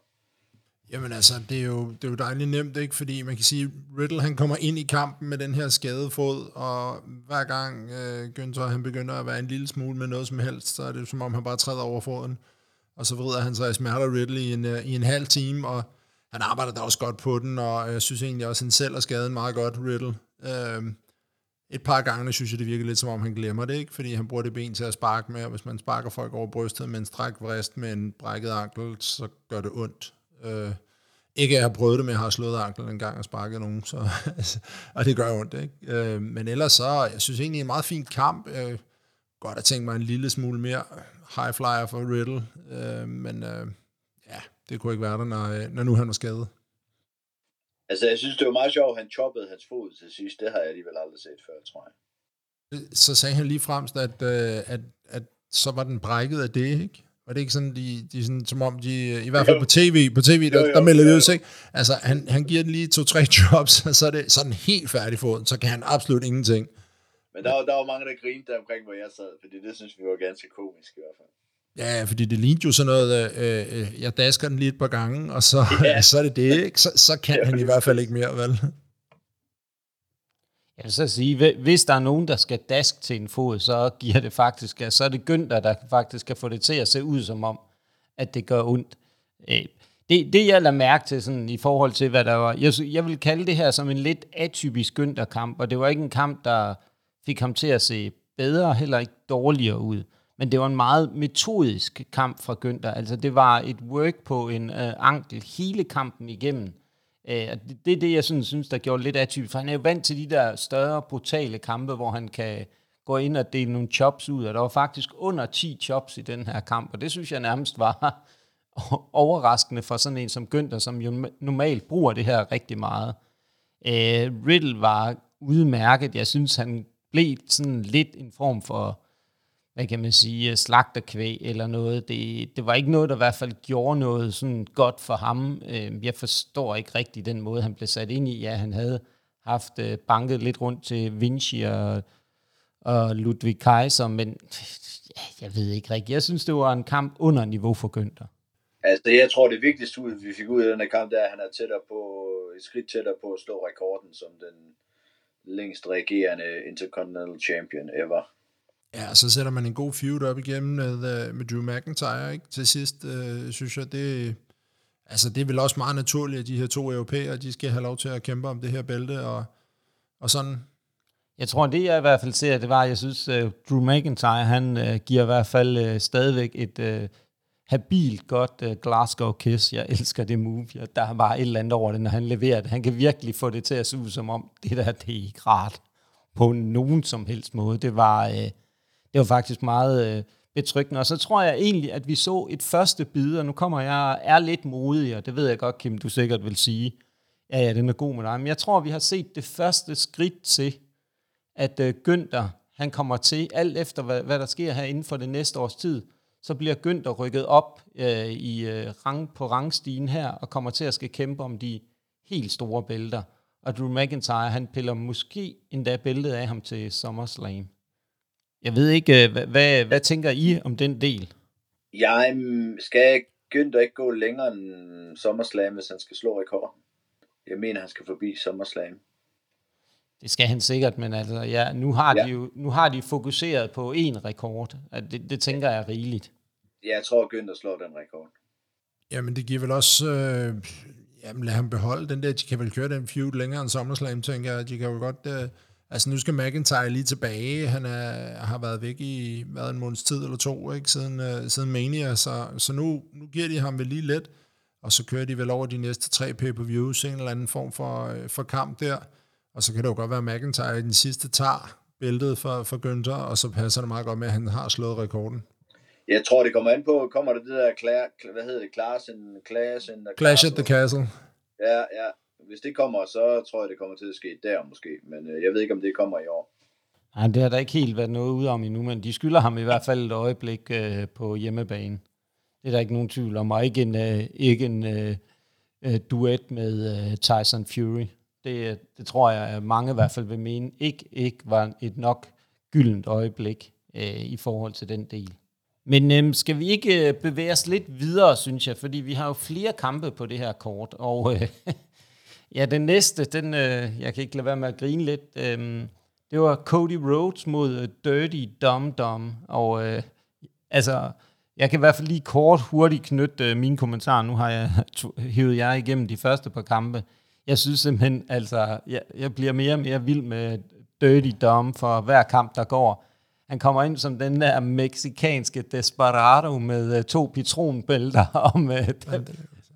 Jamen altså, det er, jo, det er jo dejligt nemt, ikke? Fordi man kan sige, Riddle han kommer ind i kampen med den her skadefod, og hver gang øh, Günther han begynder at være en lille smule med noget som helst, så er det som om han bare træder over foden, og så vrider han sig i smerter Riddle i en, øh, i en halv time, og han arbejder da også godt på den, og jeg synes egentlig også, at han selv har skadet meget godt, Riddle. Øh, et par gange synes jeg, det virker lidt som om, han glemmer det, ikke? fordi han bruger det ben til at sparke med, og hvis man sparker folk over brystet med en stræk vrist med en brækket ankel, så gør det ondt. Øh, ikke at jeg har prøvet det men jeg har slået anklen en gang og sparket nogen, så, og det gør ondt. Ikke? Øh, men ellers så, jeg synes egentlig, en meget fin kamp. Øh, godt at tænke mig en lille smule mere high flyer for Riddle, øh, men øh, ja, det kunne ikke være der, når, øh, når nu han var skadet. Altså, jeg synes, det var meget sjovt, at han choppede hans fod til sidst. Det har jeg alligevel aldrig set før, tror jeg. Så sagde han lige fremst, at, øh, at, at så var den brækket af det, ikke? Var det ikke sådan, de, de sådan, som om de, i hvert fald på tv, på tv, der, jo, jo, der melder det ud, ikke? Altså, han, han giver den lige to-tre drops, og så er det sådan helt færdig fod, så kan han absolut ingenting. Men der var, der var mange, der grinede der omkring, hvor jeg sad, fordi det synes vi var ganske komisk i hvert fald. Ja, fordi det lignede jo sådan noget, øh, øh, jeg dasker den lige et par gange, og så, ja. så er det det, ikke? Så, så kan han i hvert fald ikke mere, vel? Jeg vil så sige, hvis der er nogen, der skal dask til en fod, så giver det faktisk, så er det Günther, der faktisk kan få det til at se ud som om, at det gør ondt. Øh, det, det jeg lader mærke til sådan, i forhold til, hvad der var, jeg, jeg vil kalde det her som en lidt atypisk Günther-kamp, og det var ikke en kamp, der fik ham til at se bedre, heller ikke dårligere ud men det var en meget metodisk kamp fra Günther. Altså det var et work på en øh, ankel hele kampen igennem. Øh, det, det er det, jeg sådan, synes, der gjorde lidt atypisk, for han er jo vant til de der større, brutale kampe, hvor han kan gå ind og dele nogle chops ud, og der var faktisk under 10 chops i den her kamp, og det synes jeg nærmest var overraskende for sådan en som Günther, som jo normalt bruger det her rigtig meget. Øh, Riddle var udmærket. Jeg synes, han blev sådan lidt en form for hvad kan man sige, øh, slagterkvæg eller noget. Det, det var ikke noget, der i hvert fald gjorde noget sådan godt for ham. Øhm, jeg forstår ikke rigtig den måde, han blev sat ind i. Ja, han havde haft øh, banket lidt rundt til Vinci og, og Ludwig Kaiser, men ja, jeg ved ikke rigtigt. Jeg synes, det var en kamp under niveau for Günther. Altså, jeg tror, det vigtigste, vi fik ud af den her kamp, det er, at han er tættere på, et skridt tættere på at slå rekorden som den længst regerende Intercontinental Champion ever. Ja, så sætter man en god feud op igennem med, øh, med Drew McIntyre, ikke? Til sidst, øh, synes jeg, det, altså, det er vel også meget naturligt, at de her to europæere, de skal have lov til at kæmpe om det her bælte, og, og sådan. Jeg tror, det jeg i hvert fald ser, det var, jeg synes, uh, Drew McIntyre, han uh, giver i hvert fald uh, stadigvæk et uh, habilt godt uh, Glasgow kiss. Jeg elsker det move. Ja, der er bare et eller andet over det, når han leverer det. Han kan virkelig få det til at se ud som om, det der, det er ikke rart på nogen som helst måde. Det var... Uh, det var faktisk meget øh, betryggende. Og så tror jeg egentlig, at vi så et første bid, og nu kommer jeg er lidt modig, og det ved jeg godt, Kim, du sikkert vil sige, ja, ja, den er god med dig, men jeg tror, vi har set det første skridt til, at øh, Günther, han kommer til, alt efter hvad, hvad der sker her inden for det næste års tid, så bliver Günther rykket op øh, i øh, rang, på rangstigen her, og kommer til at skal kæmpe om de helt store bælter. Og Drew McIntyre, han piller måske endda bæltet af ham til SummerSlam. Jeg ved ikke, øh, hvad, hvad, hvad tænker I om den del? Jeg mm, skal Günther ikke gå længere end SummerSlam, hvis han skal slå rekorden. Jeg mener, han skal forbi SummerSlam. Det skal han sikkert, men altså, ja, nu, har ja. de jo, nu har de fokuseret på en rekord. Det, det tænker jeg er rigeligt. Ja, jeg tror, Günther slår den rekord. Jamen, det giver vel også... Øh, jamen, lad ham beholde den der. De kan vel køre den feud længere end SummerSlam, tænker jeg. De kan jo godt... Øh, Altså nu skal McIntyre lige tilbage. Han er, har været væk i været en måneds tid eller to, ikke? Siden, uh, siden Mania, så, så nu, nu giver de ham vel lige lidt, og så kører de vel over de næste tre pay-per-views, en eller anden form for, øh, for kamp der, og så kan det jo godt være, at McIntyre i den sidste tager bæltet for, for Günther, og så passer det meget godt med, at han har slået rekorden. Jeg tror, det kommer an på, kommer det det der, Cla- hvad hedder det, Clash in, Clash in the Clash at the Castle. Ja, ja, hvis det kommer, så tror jeg, det kommer til at ske der måske. Men øh, jeg ved ikke, om det kommer i år. Nej, det har der ikke helt været noget ud om endnu, men de skylder ham i hvert fald et øjeblik øh, på hjemmebane. Det er der ikke nogen tvivl om, og ikke en, øh, ikke en øh, øh duet med øh, Tyson Fury. Det, øh, det tror jeg, at mange i hvert fald vil mene, ikke, ikke var et nok gyldent øjeblik øh, i forhold til den del. Men øh, skal vi ikke øh, bevæge os lidt videre, synes jeg, fordi vi har jo flere kampe på det her kort, og øh, Ja, den næste, den, øh, jeg kan ikke lade være med at grine lidt. Øh, det var Cody Rhodes mod øh, Dirty Dum Dum. Og øh, altså, jeg kan i hvert fald lige kort hurtigt knytte øh, mine kommentarer. Nu har jeg hævet jer igennem de første par kampe. Jeg synes simpelthen, altså, jeg, jeg bliver mere og mere vild med Dirty Dum for hver kamp, der går. Han kommer ind som den der meksikanske desperado med øh, to pitronbælter og med, øh,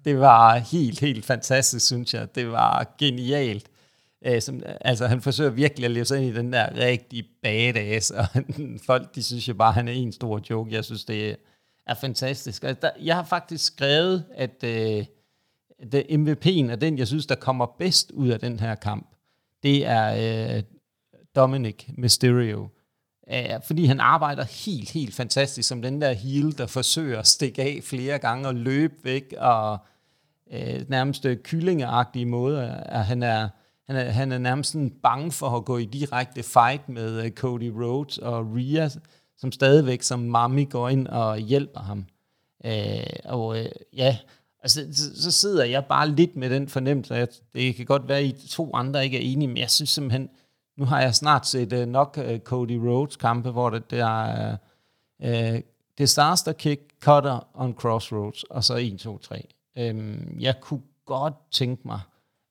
det var helt, helt fantastisk, synes jeg. Det var genialt. Æ, som, altså, han forsøger virkelig at leve sig ind i den der rigtige badass, og folk, de synes jo bare, at han er en stor joke. Jeg synes, det er fantastisk. Altså, der, jeg har faktisk skrevet, at øh, det, MVP'en er den, jeg synes, der kommer bedst ud af den her kamp. Det er øh, Dominic Mysterio. Uh, fordi han arbejder helt, helt fantastisk som den der heel, der forsøger at stikke af flere gange og løbe væk og øh, nærmest øh, kyllingeagtige måde. At han, er, han, er, han er nærmest sådan bange for at gå i direkte fight med øh, Cody Rhodes og Rhea, som stadigvæk som mami går ind og hjælper ham. Øh, og øh, ja, altså, så, så sidder jeg bare lidt med den fornemmelse, at det kan godt være, at I to andre ikke er enige, men jeg synes simpelthen, nu har jeg snart set uh, nok uh, Cody Rhodes kampe, hvor det, det er uh, disaster kick, cutter on crossroads, og så 1, 2, 3. Øhm, jeg kunne godt tænke mig,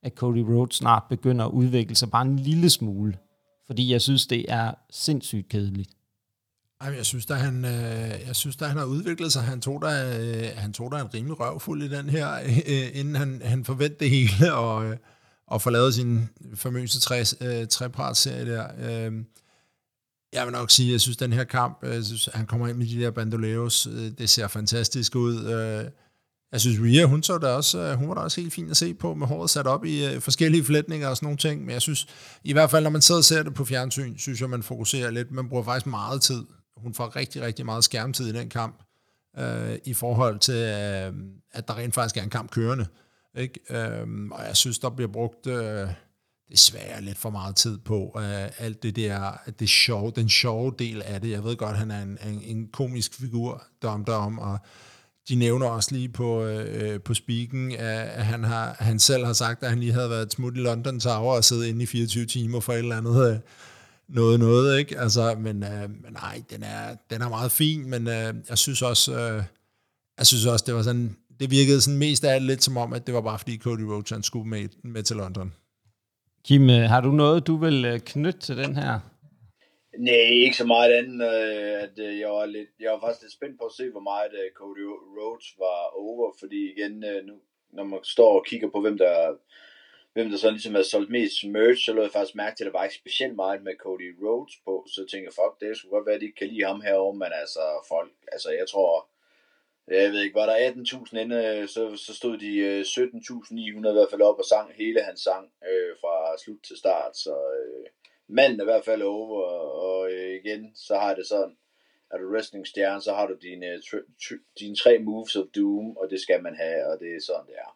at Cody Rhodes snart begynder at udvikle sig bare en lille smule, fordi jeg synes, det er sindssygt kedeligt. Ej, jeg synes, da han, øh, jeg synes, da han har udviklet sig, han tog der, øh, han tog der en rimelig røvfuld i den her, øh, øh inden han, han forventede det hele, og, øh, og få sin famøse tre, øh, trepartsserie der. Øh, jeg vil nok sige, jeg synes, den her kamp, øh, jeg synes, han kommer ind med de der bandoleros, øh, det ser fantastisk ud. Øh, jeg synes, Ria, hun, så der også, øh, hun var da også helt fin at se på, med håret sat op i øh, forskellige flætninger og sådan nogle ting, men jeg synes, i hvert fald, når man sidder og ser det på fjernsyn, synes jeg, man fokuserer lidt, man bruger faktisk meget tid. Hun får rigtig, rigtig meget skærmtid i den kamp, øh, i forhold til, øh, at der rent faktisk er en kamp kørende. Ikke? Øh, og jeg synes, der bliver brugt Øh, desværre lidt for meget tid på uh, alt det der, det sjove, den sjove del af det. Jeg ved godt, han er en, en, en komisk figur, Dom Dom, og de nævner også lige på, øh, på speaken, at han, har, han selv har sagt, at han lige havde været smut i London Tower og siddet inde i 24 timer for et eller andet øh, noget, noget, ikke? Altså, men, øh, men nej, den er, den er meget fin, men øh, jeg synes også, øh, jeg synes også, det var sådan, det virkede sådan mest af alt lidt som om, at det var bare fordi Cody Rhodes han skulle med, med til London. Kim, øh, har du noget, du vil øh, knytte til den her? Nej, ikke så meget andet, øh, at øh, jeg var, lidt, jeg var faktisk lidt spændt på at se, hvor meget øh, Cody Rhodes var over, fordi igen, øh, nu, når man står og kigger på, hvem der, hvem der så ligesom har solgt mest merch, så lå jeg faktisk mærke til, at der var ikke specielt meget med Cody Rhodes på, så jeg tænker fuck, det skulle godt være, at de ikke kan lide ham herovre, men altså folk, altså jeg tror, jeg ved ikke, var der 18.000 inde, så, så stod de 17.900 i hvert fald op og sang hele hans sang øh, fra slut til start, så øh, manden er i hvert fald over, og øh, igen, så har det sådan, er du wrestling-stjerne, så har du dine, øh, dine tre moves of doom, og det skal man have, og det er sådan, det er.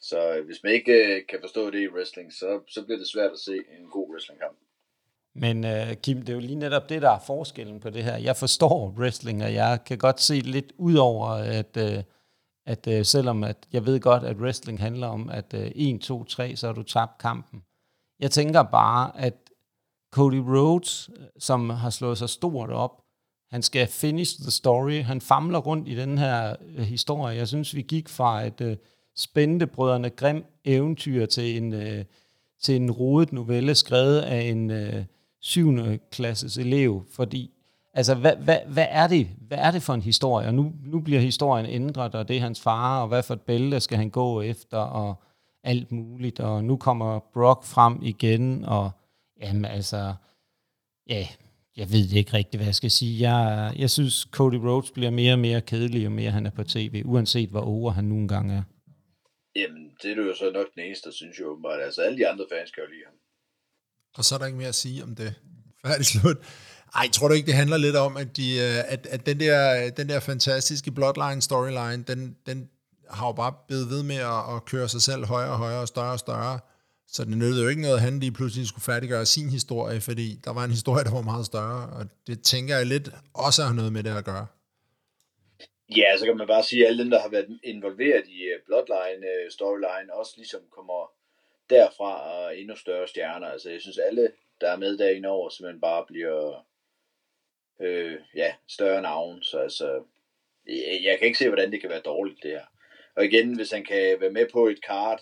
Så øh, hvis man ikke øh, kan forstå det i wrestling, så, så bliver det svært at se en god wrestlingkamp. Men uh, Kim, det er jo lige netop det, der er forskellen på det her. Jeg forstår wrestling, og jeg kan godt se lidt ud over, at, uh, at uh, selvom at jeg ved godt, at wrestling handler om, at uh, 1, 2, 3, så har du tabt kampen. Jeg tænker bare, at Cody Rhodes, øh, som har slået sig stort op, han skal finish the story. Han famler rundt i den her øh, historie. Jeg synes, vi gik fra et øh, spændende brødrene Grim eventyr til en, øh, til en rodet novelle skrevet af en... øh, syvende klasses elev, fordi altså, hvad, hvad, hvad, er det, hvad er det for en historie? Og nu, nu bliver historien ændret, og det er hans far, og hvad for et bælte skal han gå efter, og alt muligt, og nu kommer Brock frem igen, og jamen altså, ja, jeg ved ikke rigtigt, hvad jeg skal sige. Jeg, jeg synes, Cody Rhodes bliver mere og mere kedelig, jo mere han er på tv, uanset hvor over han nogle gange er. Jamen, det er du jo så nok den eneste, der synes jo åbenbart. Altså, alle de andre fans kan jo lide ham. Og så er der ikke mere at sige om det. Færdig slut. Ej, tror du ikke, det handler lidt om, at, de, øh, at, at den, der, den der fantastiske Bloodline storyline, den, den har jo bare blevet ved med at, at køre sig selv højere og højere og større og større. Så det nødte jo ikke noget, at han lige pludselig skulle færdiggøre sin historie, fordi der var en historie, der var meget større, og det tænker jeg lidt også har noget med det at gøre. Ja, så kan man bare sige, at alle dem, der har været involveret i øh, Bloodline øh, storyline, også ligesom kommer derfra og endnu større stjerner. Altså, jeg synes, alle, der er med derinde over, simpelthen bare bliver øh, ja, større navn. Så altså, jeg, jeg kan ikke se, hvordan det kan være dårligt, det her. Og igen, hvis han kan være med på et kart,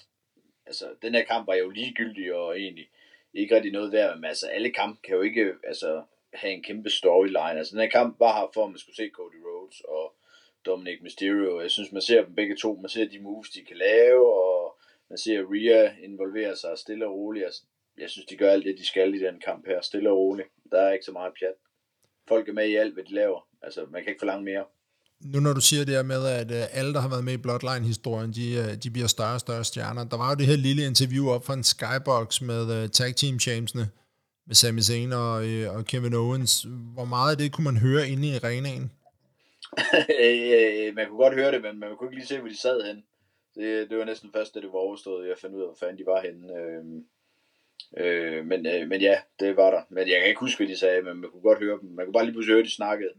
altså, den her kamp var jo ligegyldig og egentlig ikke rigtig noget værd, men altså, alle kampe kan jo ikke altså, have en kæmpe storyline. Altså, den her kamp var her for, at man skulle se Cody Rhodes og Dominic Mysterio. Jeg synes, man ser dem begge to. Man ser de moves, de kan lave, og man ser Rhea involvere sig stille og roligt. Altså, jeg synes, de gør alt det, de skal i den kamp her. Stille og roligt. Der er ikke så meget pjat. Folk er med i alt, hvad de laver. Altså, man kan ikke forlange mere. Nu når du siger det her med, at øh, alle, der har været med i Bloodline-historien, de, øh, de bliver større og større stjerner. Der var jo det her lille interview op fra en skybox med uh, tag team champsene, med Sami Zayn og, og Kevin Owens. Hvor meget af det kunne man høre inde i arenaen? man kunne godt høre det, men man kunne ikke lige se, hvor de sad hen det, det var næsten først, da det var overstået, jeg fandt ud af, hvor fanden de var henne. Øh, øh, men, øh, men ja, det var der. Men jeg kan ikke huske, hvad de sagde, men man kunne godt høre dem. Man kunne bare lige pludselig høre, de snakkede.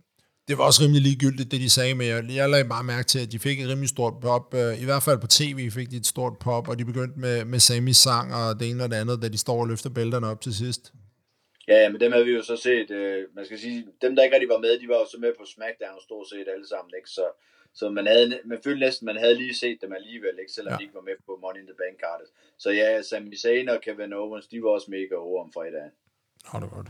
Det var også rimelig ligegyldigt, det de sagde, men jeg, jeg lagde bare mærke til, at de fik et rimelig stort pop. Øh, I hvert fald på tv fik de et stort pop, og de begyndte med, med Samis sang og det ene og det andet, da de står og løfter bælterne op til sidst. Ja, men dem havde vi jo så set, øh, man skal sige, dem der ikke rigtig var med, de var jo så med på SmackDown stort set alle sammen, ikke? Så, så man, havde, man følte næsten, man havde lige set dem alligevel, ikke? selvom ja. de ikke var med på Money in the Bank kartet. Så ja, Sami Zayn og Kevin Owens, de var også mega over om fredagen. Har det godt.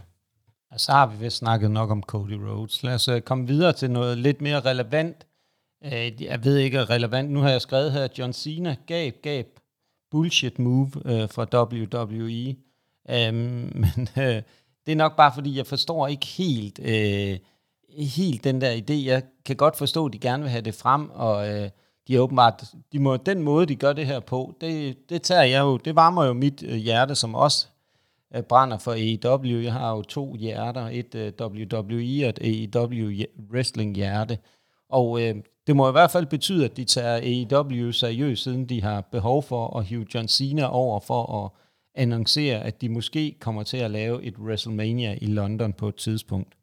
Og så har vi vist snakket nok om Cody Rhodes. Lad os uh, komme videre til noget lidt mere relevant. Uh, jeg ved ikke er relevant. Nu har jeg skrevet her, John Cena gab, gab bullshit move øh, uh, fra WWE. Um, øhm, men uh, det er nok bare fordi, jeg forstår ikke helt... Uh, helt den der idé. Jeg kan godt forstå, at de gerne vil have det frem, og øh, de er åbenbart, de må, den måde, de gør det her på, det, det tager jeg jo, det varmer jo mit øh, hjerte, som også øh, brænder for AEW. Jeg har jo to hjerter, et øh, WWE og et AEW wrestling hjerte. Og øh, det må i hvert fald betyde, at de tager AEW seriøst, siden de har behov for at hive John Cena over for at annoncere, at de måske kommer til at lave et WrestleMania i London på et tidspunkt.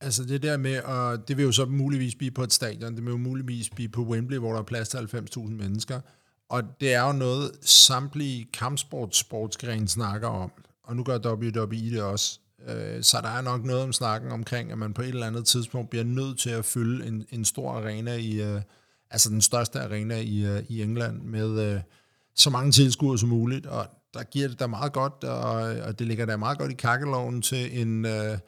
Altså det der med, og det vil jo så muligvis blive på et stadion, det vil jo muligvis blive på Wembley, hvor der er plads til 90.000 mennesker. Og det er jo noget, samtlige kampsport sportsgren snakker om. Og nu gør WWE det også. Øh, så der er nok noget om snakken omkring, at man på et eller andet tidspunkt bliver nødt til at fylde en, en stor arena i, øh, altså den største arena i, øh, i England med så mange tilskuere som muligt, og der giver det da meget godt, og, og det ligger da meget godt i kakkeloven til en uh,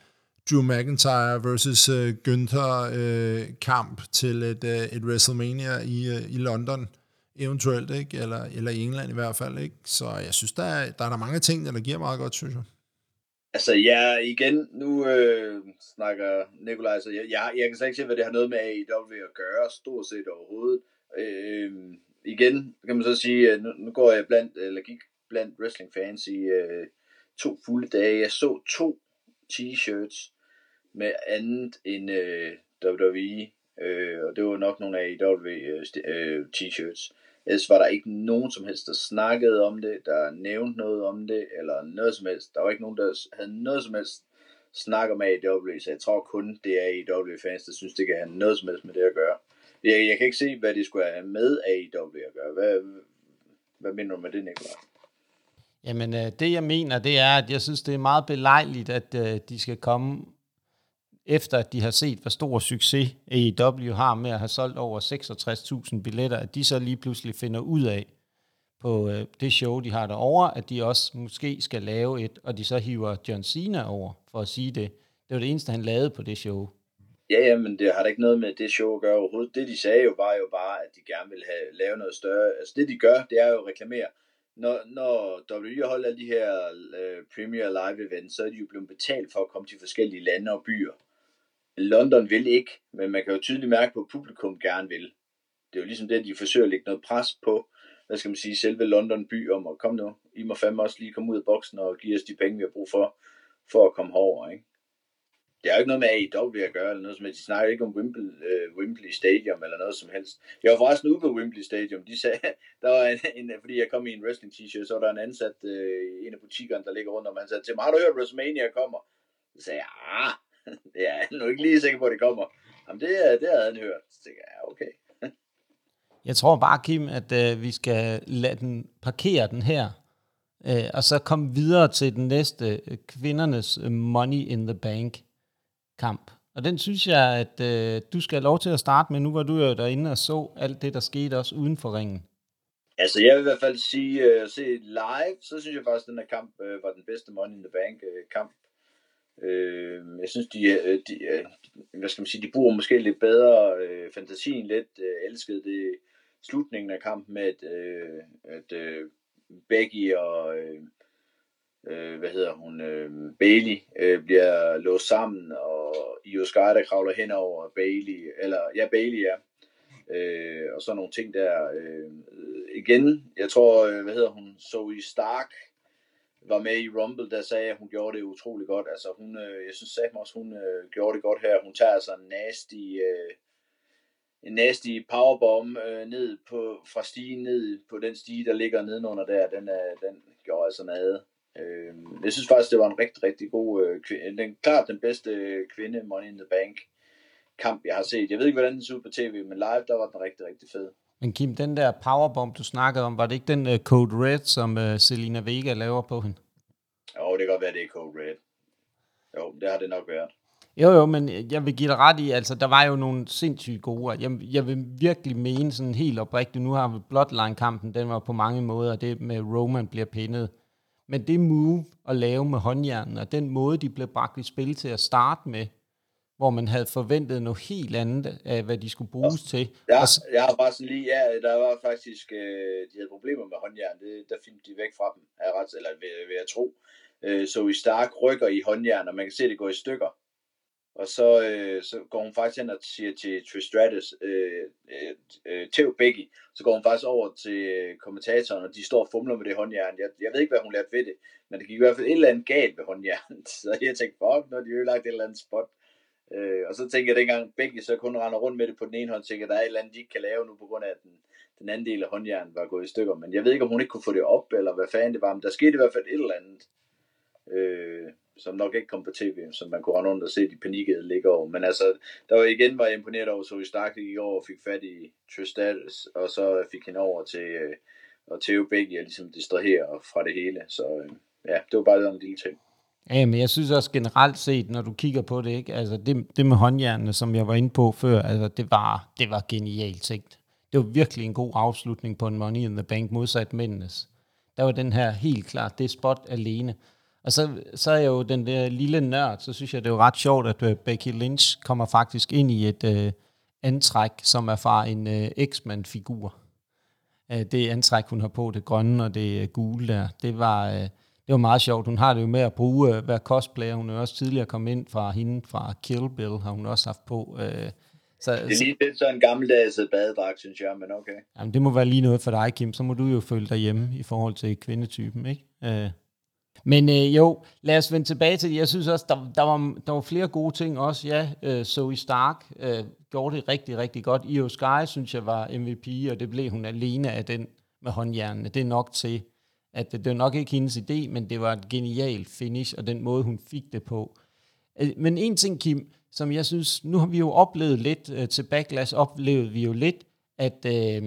Drew McIntyre versus uh, Günther uh, kamp til et, uh, et WrestleMania i, uh, i London, eventuelt, ikke? Eller, eller i England i hvert fald. Ikke? Så jeg synes, der er, der er der mange ting, der giver meget godt, synes jeg. Altså, ja, igen, nu øh, snakker Nikolaj, så jeg, jeg, jeg kan slet ikke se, hvad det har noget med AEW at gøre, stort set overhovedet. Øh, igen kan man så sige, at nu, nu går jeg blandt, eller gik blandt wrestling fans i øh, to fulde dage. Jeg så to t-shirts med andet end øh, WWE, øh, og det var nok nogle af AEW øh, øh, t-shirts. Ellers var der ikke nogen som helst, der snakkede om det, der nævnte noget om det, eller noget som helst. Der var ikke nogen, der havde noget som helst snak om AEW, så jeg tror kun, det er AEW-fans, der synes, det kan have noget som helst med det at gøre. Jeg, jeg kan ikke se, hvad det skulle have med AEW at gøre. Hvad, hvad mener du med det, Nicolaj? Jamen, øh, det jeg mener, det er, at jeg synes, det er meget belejligt, at øh, de skal komme efter at de har set, hvor stor succes AEW har med at have solgt over 66.000 billetter, at de så lige pludselig finder ud af på øh, det show, de har derovre, at de også måske skal lave et, og de så hiver John Cena over, for at sige det. Det var det eneste, han lavede på det show. Ja, ja, men det har da ikke noget med det show at gøre overhovedet. Det de sagde jo var jo bare, at de gerne vil have lave noget større. Altså det de gør, det er jo at reklamere. Når, når WWE holder de her uh, Premier Live events, så er de jo blevet betalt for at komme til forskellige lande og byer. London vil ikke, men man kan jo tydeligt mærke på, at publikum gerne vil. Det er jo ligesom det, at de forsøger at lægge noget pres på, hvad skal man sige, selve London by om at komme nu, I må fandme også lige komme ud af boksen og give os de penge, vi har brug for, for at komme herover, ikke? Det er jo ikke noget med AEW at gøre, eller noget som helst. De snakker ikke om Wimble, uh, øh, Wembley Stadium, eller noget som helst. Jeg var forresten ude på Wembley Stadium. De sagde, der var en, en fordi jeg kom i en wrestling t-shirt, så var der en ansat uh, i en af butikkerne, der ligger rundt, om, han sagde til mig, har du hørt, WrestleMania kommer? Så sagde jeg, ah, er jeg nu ikke lige sikker på, at det kommer. Jamen, det, det havde han hørt. Så tænkte jeg, ja, okay. jeg tror bare, Kim, at uh, vi skal lade den parkere den her, uh, og så komme videre til den næste, uh, kvindernes Money in the Bank kamp. Og den synes jeg, at uh, du skal have lov til at starte med. Nu var du jo derinde og så alt det, der skete også uden for ringen. Altså, jeg vil i hvert fald sige, at uh, se live, så synes jeg faktisk, at den her kamp uh, var den bedste Money in the Bank uh, kamp, Øh, jeg synes, de, øh, de, øh, hvad skal man sige, de bruger måske lidt bedre øh, fantasien lidt. Øh, elskede det slutningen af kampen med, at, øh, at øh, Becky og øh, øh, hvad hedder hun, øh, Bailey øh, bliver låst sammen, og Io Sky, der kravler hen over Bailey, eller ja, Bailey, ja. Øh, og så nogle ting der. Øh, igen, jeg tror, øh, hvad hedder hun, Zoe Stark, var med i Rumble, der sagde, at hun gjorde det utrolig godt. Altså hun, øh, jeg synes sagde også, hun øh, gjorde det godt her. Hun tager altså en nasty, øh, en nasty powerbomb øh, ned på, fra stigen ned på den stige, der ligger nedenunder der. Den, er, den gjorde altså nade. Øh, jeg synes faktisk, det var en rigtig, rigtig god øh, kvinde. Den, klart den bedste øh, kvinde Money in the Bank kamp, jeg har set. Jeg ved ikke, hvordan den så ud på tv, men live, der var den rigtig, rigtig fed. Men Kim, den der powerbomb, du snakkede om, var det ikke den uh, Code Red, som uh, Selina Vega laver på hende? Jo, det kan godt være, det er Code Red. Jo, det har det nok været. Jo, jo, men jeg vil give dig ret i, altså der var jo nogle sindssygt gode. Jeg, jeg vil virkelig mene sådan helt oprigtigt, nu har vi Bloodline-kampen, den var på mange måder, det med Roman bliver pindet. Men det move at lave med håndjernen, og den måde, de blev bragt i spil til at starte med, hvor man havde forventet noget helt andet af, hvad de skulle bruges ja. til. Ja, så, jeg har bare sådan lige, ja, der var faktisk, øh, de havde problemer med håndjern, det, der filmede de væk fra dem, er ret, eller ved, ved at tro. Øh, så i Stark rykker i håndjern, og man kan se, at det går i stykker. Og så, øh, så går hun faktisk hen og siger til Trish Stratus, øh, øh, øh, til Becky, så går hun faktisk over til øh, kommentatoren, og de står og fumler med det håndjern. Jeg, jeg ved ikke, hvad hun lærte ved det, men det gik i hvert fald et eller andet galt ved håndjernet. Så jeg tænkte, fuck, når de ødelagt et eller andet spot. Øh, og så tænker jeg, dengang begge så kun render rundt med det på den ene hånd, tænker jeg, at der er et eller andet, de ikke kan lave nu, på grund af, at den, den anden del af håndjernen var gået i stykker. Men jeg ved ikke, om hun ikke kunne få det op, eller hvad fanden det var, men der skete i hvert fald et eller andet. Øh, som nok ikke kom på tv, som man kunne rende rundt og se de panikkede ligge over. Men altså, der var igen var jeg imponeret over, så vi Stark i år og fik fat i Tristatus, og så fik hende over til, øh, og Theo Begge ligesom distrahere fra det hele. Så øh, ja, det var bare en lille ting. Ja, men jeg synes også generelt set, når du kigger på det, ikke? Altså det, det med håndjernene, som jeg var inde på før, altså det var, det var genialt tænkt. Det var virkelig en god afslutning på en Money in the Bank modsat mændenes. Der var den her helt klart, det spot alene. Og så, så er jeg jo den der lille nørd, så synes jeg, det er jo ret sjovt, at øh, Becky Lynch kommer faktisk ind i et øh, antræk, som er fra en øh, X-Men-figur. Øh, det antræk, hun har på, det grønne og det øh, gule der, det var, Øh, det var meget sjovt. Hun har det jo med at bruge uh, hver cosplayer. Hun er også tidligere kommet ind fra hende, fra Kill Bill, har hun også haft på. Uh, så, det er lige lidt sådan en gammeldags badedragt, synes jeg, men okay. Jamen, det må være lige noget for dig, Kim. Så må du jo følge dig hjemme i forhold til kvindetypen, ikke? Uh, men øh, jo, lad os vende tilbage til det. Jeg synes også, der, der, var, der var flere gode ting også. Ja, øh, Zoe Stark øh, gjorde det rigtig, rigtig godt. Io Sky, synes jeg, var MVP, og det blev hun alene af den med håndjernene. Det er nok til, at det, var nok ikke hendes idé, men det var et genialt finish, og den måde, hun fik det på. Øh, men en ting, Kim, som jeg synes, nu har vi jo oplevet lidt, øh, til Backlash oplevede vi jo lidt, at øh,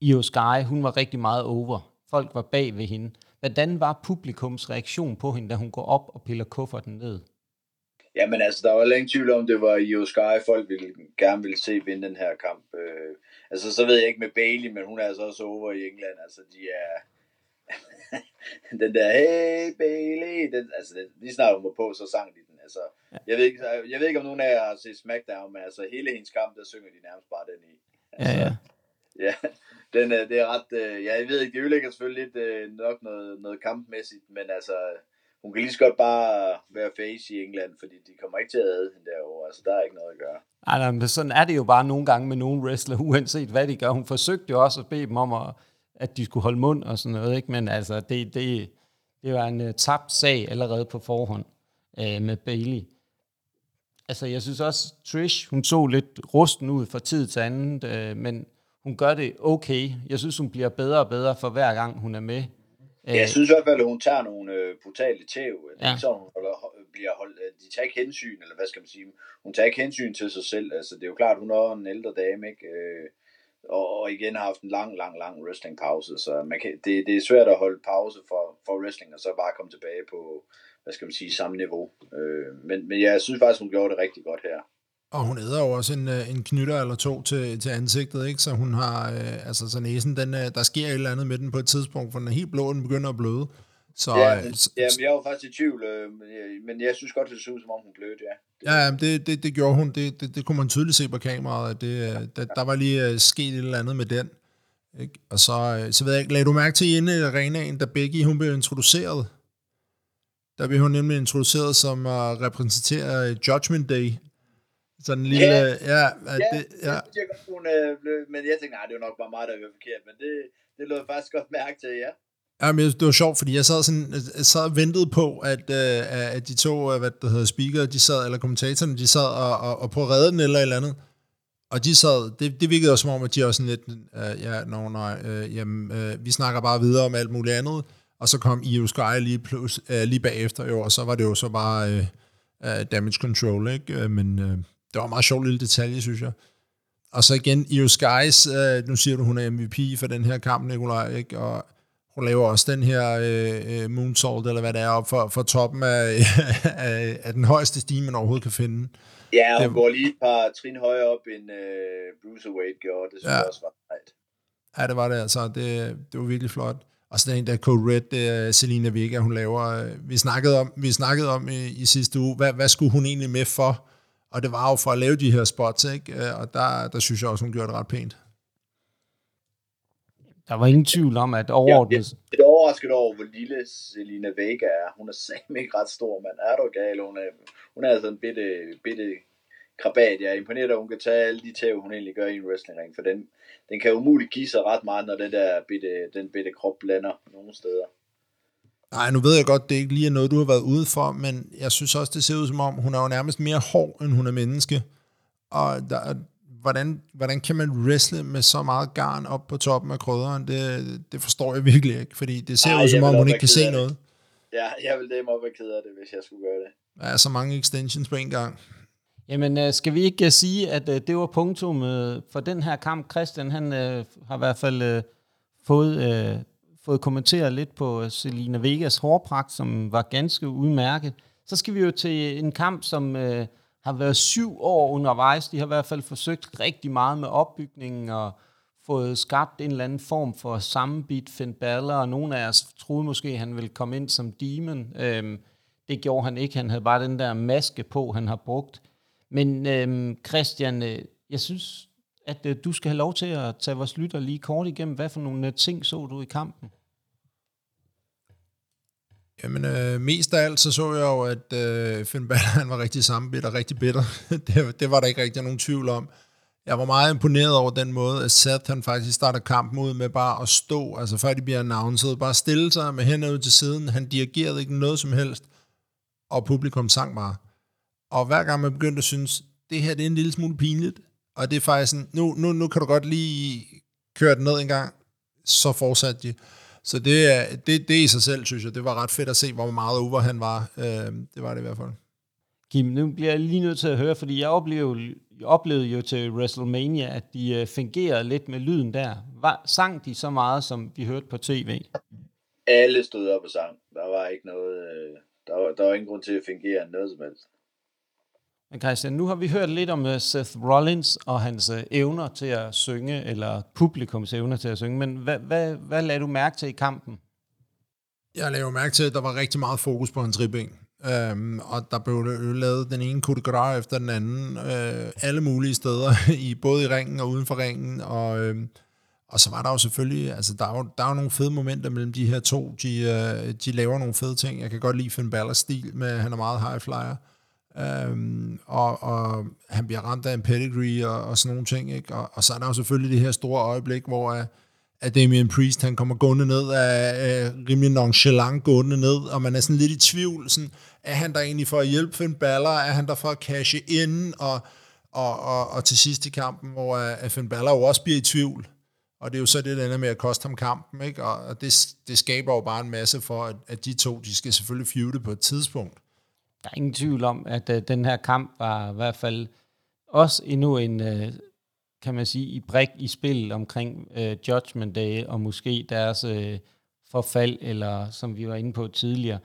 Io Sky, hun var rigtig meget over. Folk var bag ved hende. Hvordan var publikums reaktion på hende, da hun går op og piller kufferten ned? Jamen altså, der var længe tvivl om, det var Io Sky, folk ville, gerne ville se vinde den her kamp. Øh, altså, så ved jeg ikke med Bailey, men hun er altså også over i England. Altså, de er... den der, hey Bailey, den, altså, den, lige snart hun var på, så sang de den. Altså, jeg, ved ikke, jeg ved ikke, om nogen af jer har set SmackDown, men altså, hele hendes kamp, der synger de nærmest bare den i. Altså, ja, ja. Ja, den, øh, det er ret, øh, ja, jeg ved ikke, det ødelægger selvfølgelig lidt øh, nok noget, noget kampmæssigt, men altså, hun kan lige så godt bare være face i England, fordi de kommer ikke til at æde hende derovre, altså der er ikke noget at gøre. Ej, nej, men sådan er det jo bare nogle gange med nogle wrestler, uanset hvad de gør. Hun forsøgte jo også at bede dem om, at, at de skulle holde mund og sådan noget, ikke? men altså, det, det, det var en uh, tabt sag allerede på forhånd uh, med Bailey. Altså, jeg synes også, Trish, hun så lidt rusten ud fra tid til anden, uh, øh, men hun gør det okay. Jeg synes, hun bliver bedre og bedre for hver gang, hun er med. Ja, jeg synes i hvert fald, at hun tager nogle øh, brutale tæv. Ja. sådan, hun holder, bliver holdt, øh, de tager ikke hensyn, eller hvad skal man sige, hun tager ikke hensyn til sig selv. Altså, det er jo klart, hun er en ældre dame, ikke? Øh, og, og igen har haft en lang, lang, lang wrestling pause, så man kan, det, det er svært at holde pause for, for wrestling, og så bare komme tilbage på, hvad skal man sige, samme niveau. Øh, men, men jeg synes faktisk, hun gjorde det rigtig godt her. Og hun æder jo også en, øh, en knytter eller to til, til ansigtet, ikke? Så hun har, øh, altså så næsen, den, øh, der sker et eller andet med den på et tidspunkt, for den er helt blå, og den begynder at bløde. Så, ja, øh, ja, men jeg var faktisk i tvivl, øh, men jeg synes godt, det så ud, som om hun blødte, ja. Ja, det, det, det gjorde hun. Det, det, det kunne man tydeligt se på kameraet. At det, der, der var lige uh, sket et eller andet med den. Ikke? Og så, så ved jeg ikke, lagde du mærke til inde i arenaen, da Becky hun blev introduceret? Der blev hun nemlig introduceret som uh, repræsenterer Judgment Day. Sådan en lille... Ja, ja, ja, det, ja. det jeg godt, hun, øh, blev, men jeg tænkte, nej, det jo nok bare mig, der er forkert, men det, det lå faktisk godt mærke til, ja. Ja, men det var sjovt, fordi jeg sad, sådan, jeg sad og ventede på, at, uh, at de to, uh, hvad det hedder, speaker, de sad, eller kommentatorerne, de sad og, og, og på at redde den eller et eller andet. Og de sad, det, det virkede også som om, at de også sådan lidt, uh, ja, no, nej, uh, jamen, uh, vi snakker bare videre om alt muligt andet. Og så kom Io Sky lige, plus, uh, lige bagefter, jo, og så var det jo så bare uh, uh, damage control, ikke? Men uh, det var en meget sjov lille detalje, synes jeg. Og så igen, Io Skies, øh, nu siger du, hun er MVP for den her kamp, Nikolaj, ikke? og hun laver også den her øh, øh moonsault, eller hvad det er, op for, for toppen af, af, af den højeste stime, man overhovedet kan finde. Ja, og hun går lige et par trin højere op, end øh, Bruce Wade gjorde. Det synes ja. jeg også var fejt. Ja, det var det altså. Det, det var virkelig flot. Og så den der Code Red, det er Selina Vega, hun laver. Øh, vi snakkede om, vi snakkede om i, i sidste uge, hvad, hvad skulle hun egentlig med for? Og det var jo for at lave de her spots, ikke? Øh, og der, der synes jeg også, hun gjorde det ret pænt. Der var ingen tvivl om, at overordnet... Ja, jeg er overrasket over, hvor lille Selina Vega er. Hun er sammen ikke ret stor, men er du gal? Hun er, hun er altså en bitte, bitte krabat. Jeg er imponeret, at hun kan tage alle de tæv, hun egentlig gør i en wrestlingring, for den, den kan umuligt give sig ret meget, når den der bitte, den bitte krop blander nogle steder. Nej, nu ved jeg godt, det ikke lige er noget, du har været ude for, men jeg synes også, det ser ud som om, hun er jo nærmest mere hård, end hun er menneske. Og der, hvordan, hvordan kan man wrestle med så meget garn op på toppen af krydderen? Det, det forstår jeg virkelig ikke, fordi det ser Ej, ud som om, hun ikke kan se noget. Ja, jeg vil dem op og kede af det, hvis jeg skulle gøre det. Der er så mange extensions på en gang. Jamen, øh, skal vi ikke uh, sige, at uh, det var punktum for den her kamp? Christian, han har i hvert fald fået, fået kommenteret lidt på øh, Selina Vegas hårpragt, som var ganske udmærket. Så skal vi jo til en kamp, som øh, har været syv år undervejs. De har i hvert fald forsøgt rigtig meget med opbygningen og fået skabt en eller anden form for sammenbit Finn Balor, og nogle af os troede måske, at han ville komme ind som demon. Øhm, det gjorde han ikke. Han havde bare den der maske på, han har brugt. Men øhm, Christian, øh, jeg synes, at øh, du skal have lov til at tage vores lytter lige kort igennem. Hvad for nogle øh, ting så du i kampen? Jamen, øh, mest af alt så så jeg jo, at øh, Finn Balor han var rigtig sammenbidt og rigtig bitter. det, det var der ikke rigtig nogen tvivl om. Jeg var meget imponeret over den måde, at Seth han faktisk starter kampen ud med bare at stå, altså før de bliver announced, bare stille sig med hænderne ud til siden. Han dirigerede ikke noget som helst, og publikum sang bare. Og hver gang man begyndte at synes, det her det er en lille smule pinligt, og det er faktisk sådan, nu, nu, nu kan du godt lige køre den ned en gang, så fortsatte de. Så det, er, det, det i sig selv, synes jeg, det var ret fedt at se, hvor meget over han var. Øh, det var det i hvert fald. Kim, nu bliver jeg lige nødt til at høre, fordi jeg oplevede, jeg oplevede jo til WrestleMania, at de uh, fungerede lidt med lyden der. Var, sang de så meget, som vi hørte på tv? Alle stod op og sang. Der var ikke noget... Øh, der, var, der var ingen grund til at fungere noget som helst. Men Christian, nu har vi hørt lidt om øh, Seth Rollins og hans øh, evner til at synge, eller publikums evner til at synge, men hvad, hvad, hvad lagde du mærke til i kampen? Jeg lavede mærke til, at der var rigtig meget fokus på hans ribben. Øhm, og der blev lavet den ene coup de efter den anden, øh, alle mulige steder, i både i ringen og uden for ringen, og, øh, og så var der jo selvfølgelig, altså der er jo, der er jo nogle fede momenter mellem de her to, de, øh, de laver nogle fede ting, jeg kan godt lide Finn Balor's stil, med han er meget high flyer, øhm, og, og han bliver ramt af en pedigree og, og sådan nogle ting, ikke? Og, og så er der jo selvfølgelig det her store øjeblik, hvor øh, at Damien Priest, han kommer gående ned af, af rimelig nonchalant gående ned, og man er sådan lidt i tvivl, sådan, er han der egentlig for at hjælpe Finn Balor, er han der for at cashe ind, og, og, og, og til sidst i kampen, hvor øh, at Finn Balor jo også bliver i tvivl, og det er jo så det, der ender med at koste ham kampen, ikke? og det, det skaber jo bare en masse for, at, at de to, de skal selvfølgelig feude på et tidspunkt. Der er ingen tvivl om, at uh, den her kamp var i hvert fald også endnu en, uh, kan man sige, i brik i spil omkring uh, Judgment Day, og måske deres uh, forfald, eller som vi var inde på tidligere.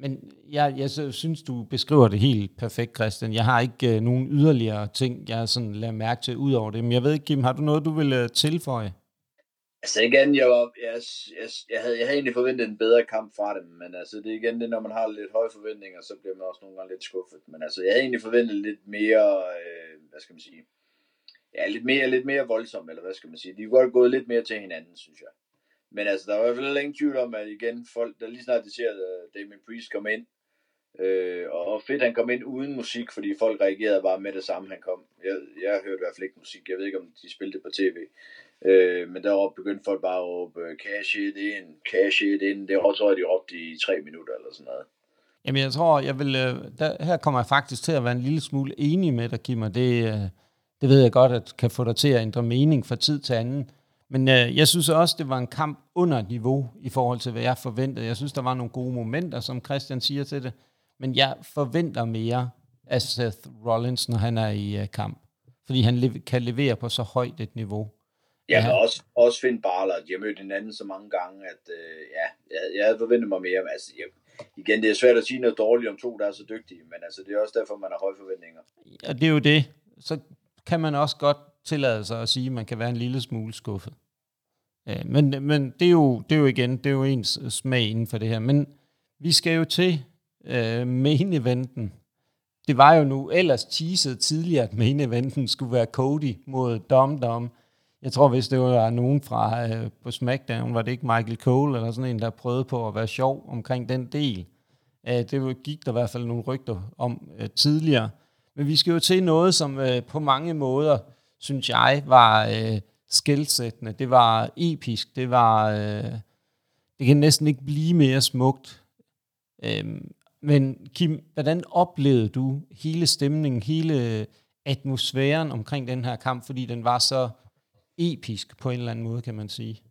Men jeg, jeg synes, du beskriver det helt perfekt, Christian. Jeg har ikke uh, nogen yderligere ting, jeg sådan lader mærke til ud over det. Men jeg ved ikke, Kim, har du noget, du vil uh, tilføje? Altså igen, jeg, var, jeg, jeg, jeg, havde, jeg havde egentlig forventet en bedre kamp fra dem, men altså det er igen det, når man har lidt høje forventninger, så bliver man også nogle gange lidt skuffet. Men altså jeg havde egentlig forventet lidt mere, øh, hvad skal man sige, ja, lidt mere, lidt mere voldsom, eller hvad skal man sige. De var godt gået lidt mere til hinanden, synes jeg. Men altså, der var i hvert fald ingen tvivl om, at igen, folk, der lige snart de ser, at Damien Priest kom ind, øh, og fedt, han kom ind uden musik, fordi folk reagerede bare med det samme, han kom. Jeg, jeg hørte i hvert fald ikke musik, jeg ved ikke, om de spillede det på tv. Øh, men der begyndte folk bare at råbe, øh, cash it in, cash it in. Det tror jeg, de råbte i tre minutter eller sådan noget. Jamen jeg tror, jeg vil, øh, der, her kommer jeg faktisk til at være en lille smule enig med dig, Kim, og det, øh, det ved jeg godt, at kan få dig til at ændre mening fra tid til anden. Men øh, jeg synes også, det var en kamp under niveau i forhold til, hvad jeg forventede. Jeg synes, der var nogle gode momenter, som Christian siger til det. Men jeg forventer mere af Seth Rollins, når han er i øh, kamp. Fordi han le- kan levere på så højt et niveau. Ja, ja. men også, også Finn Balor. De har mødt hinanden så mange gange, at øh, ja, jeg, jeg havde forventet mig mere. Men altså, jeg, igen, det er svært at sige noget dårligt om to, der er så dygtige, men altså, det er også derfor, man har høje forventninger. Ja, det er jo det. Så kan man også godt tillade sig at sige, at man kan være en lille smule skuffet. Ja, men men det, er jo, det er jo igen, det er jo ens smag inden for det her. Men vi skal jo til øh, main eventen. Det var jo nu ellers teaset tidligere, at main eventen skulle være Cody mod Dom Dom. Jeg tror, hvis det var nogen fra øh, på SmackDown, var det ikke Michael Cole eller sådan en, der prøvede på at være sjov omkring den del. Øh, det gik der i hvert fald nogle rygter om øh, tidligere. Men vi skal jo til noget, som øh, på mange måder, synes jeg, var øh, skældsættende. Det var episk. Det var... Øh, det kan næsten ikke blive mere smukt. Øh, men Kim, hvordan oplevede du hele stemningen, hele atmosfæren omkring den her kamp, fordi den var så episk på en eller anden måde, kan man sige?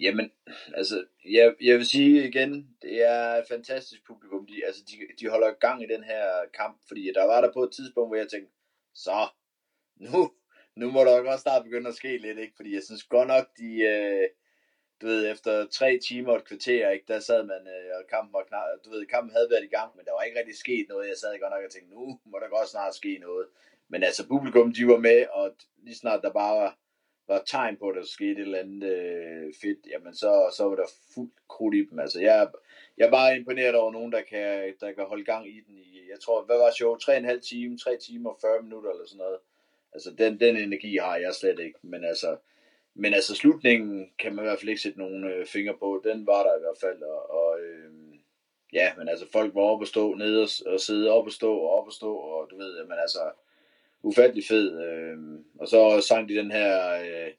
Jamen, altså, jeg, jeg vil sige igen, det er et fantastisk publikum. De, altså, de, de holder gang i den her kamp, fordi der var der på et tidspunkt, hvor jeg tænkte, så, nu, nu må der også snart begynde at ske lidt, ikke? Fordi jeg synes godt nok, de, øh, du ved, efter tre timer og et kvarter, ikke, der sad man, øh, og kampen var knap, du ved, kampen havde været i gang, men der var ikke rigtig sket noget. Jeg sad godt nok og tænkte, nu må der godt snart ske noget. Men altså, publikum, de var med, og lige snart der bare var, var tegn på, at der skete et eller andet øh, fedt, jamen så, så var der fuldt krudt i dem. Altså, jeg, jeg er bare imponeret over nogen, der kan, der kan holde gang i den i, jeg tror, hvad var show? 3,5 timer, 3 timer, 40 minutter eller sådan noget. Altså, den, den energi har jeg slet ikke, men altså, men altså, slutningen kan man i hvert fald ikke sætte nogen øh, fingre på. Den var der i hvert fald, og, og øh, ja, men altså, folk var oppe og stå nede og, og sidde op og stå og op og stå, og du ved, men altså, ufattelig fed. Øh, og så sang de den her øh,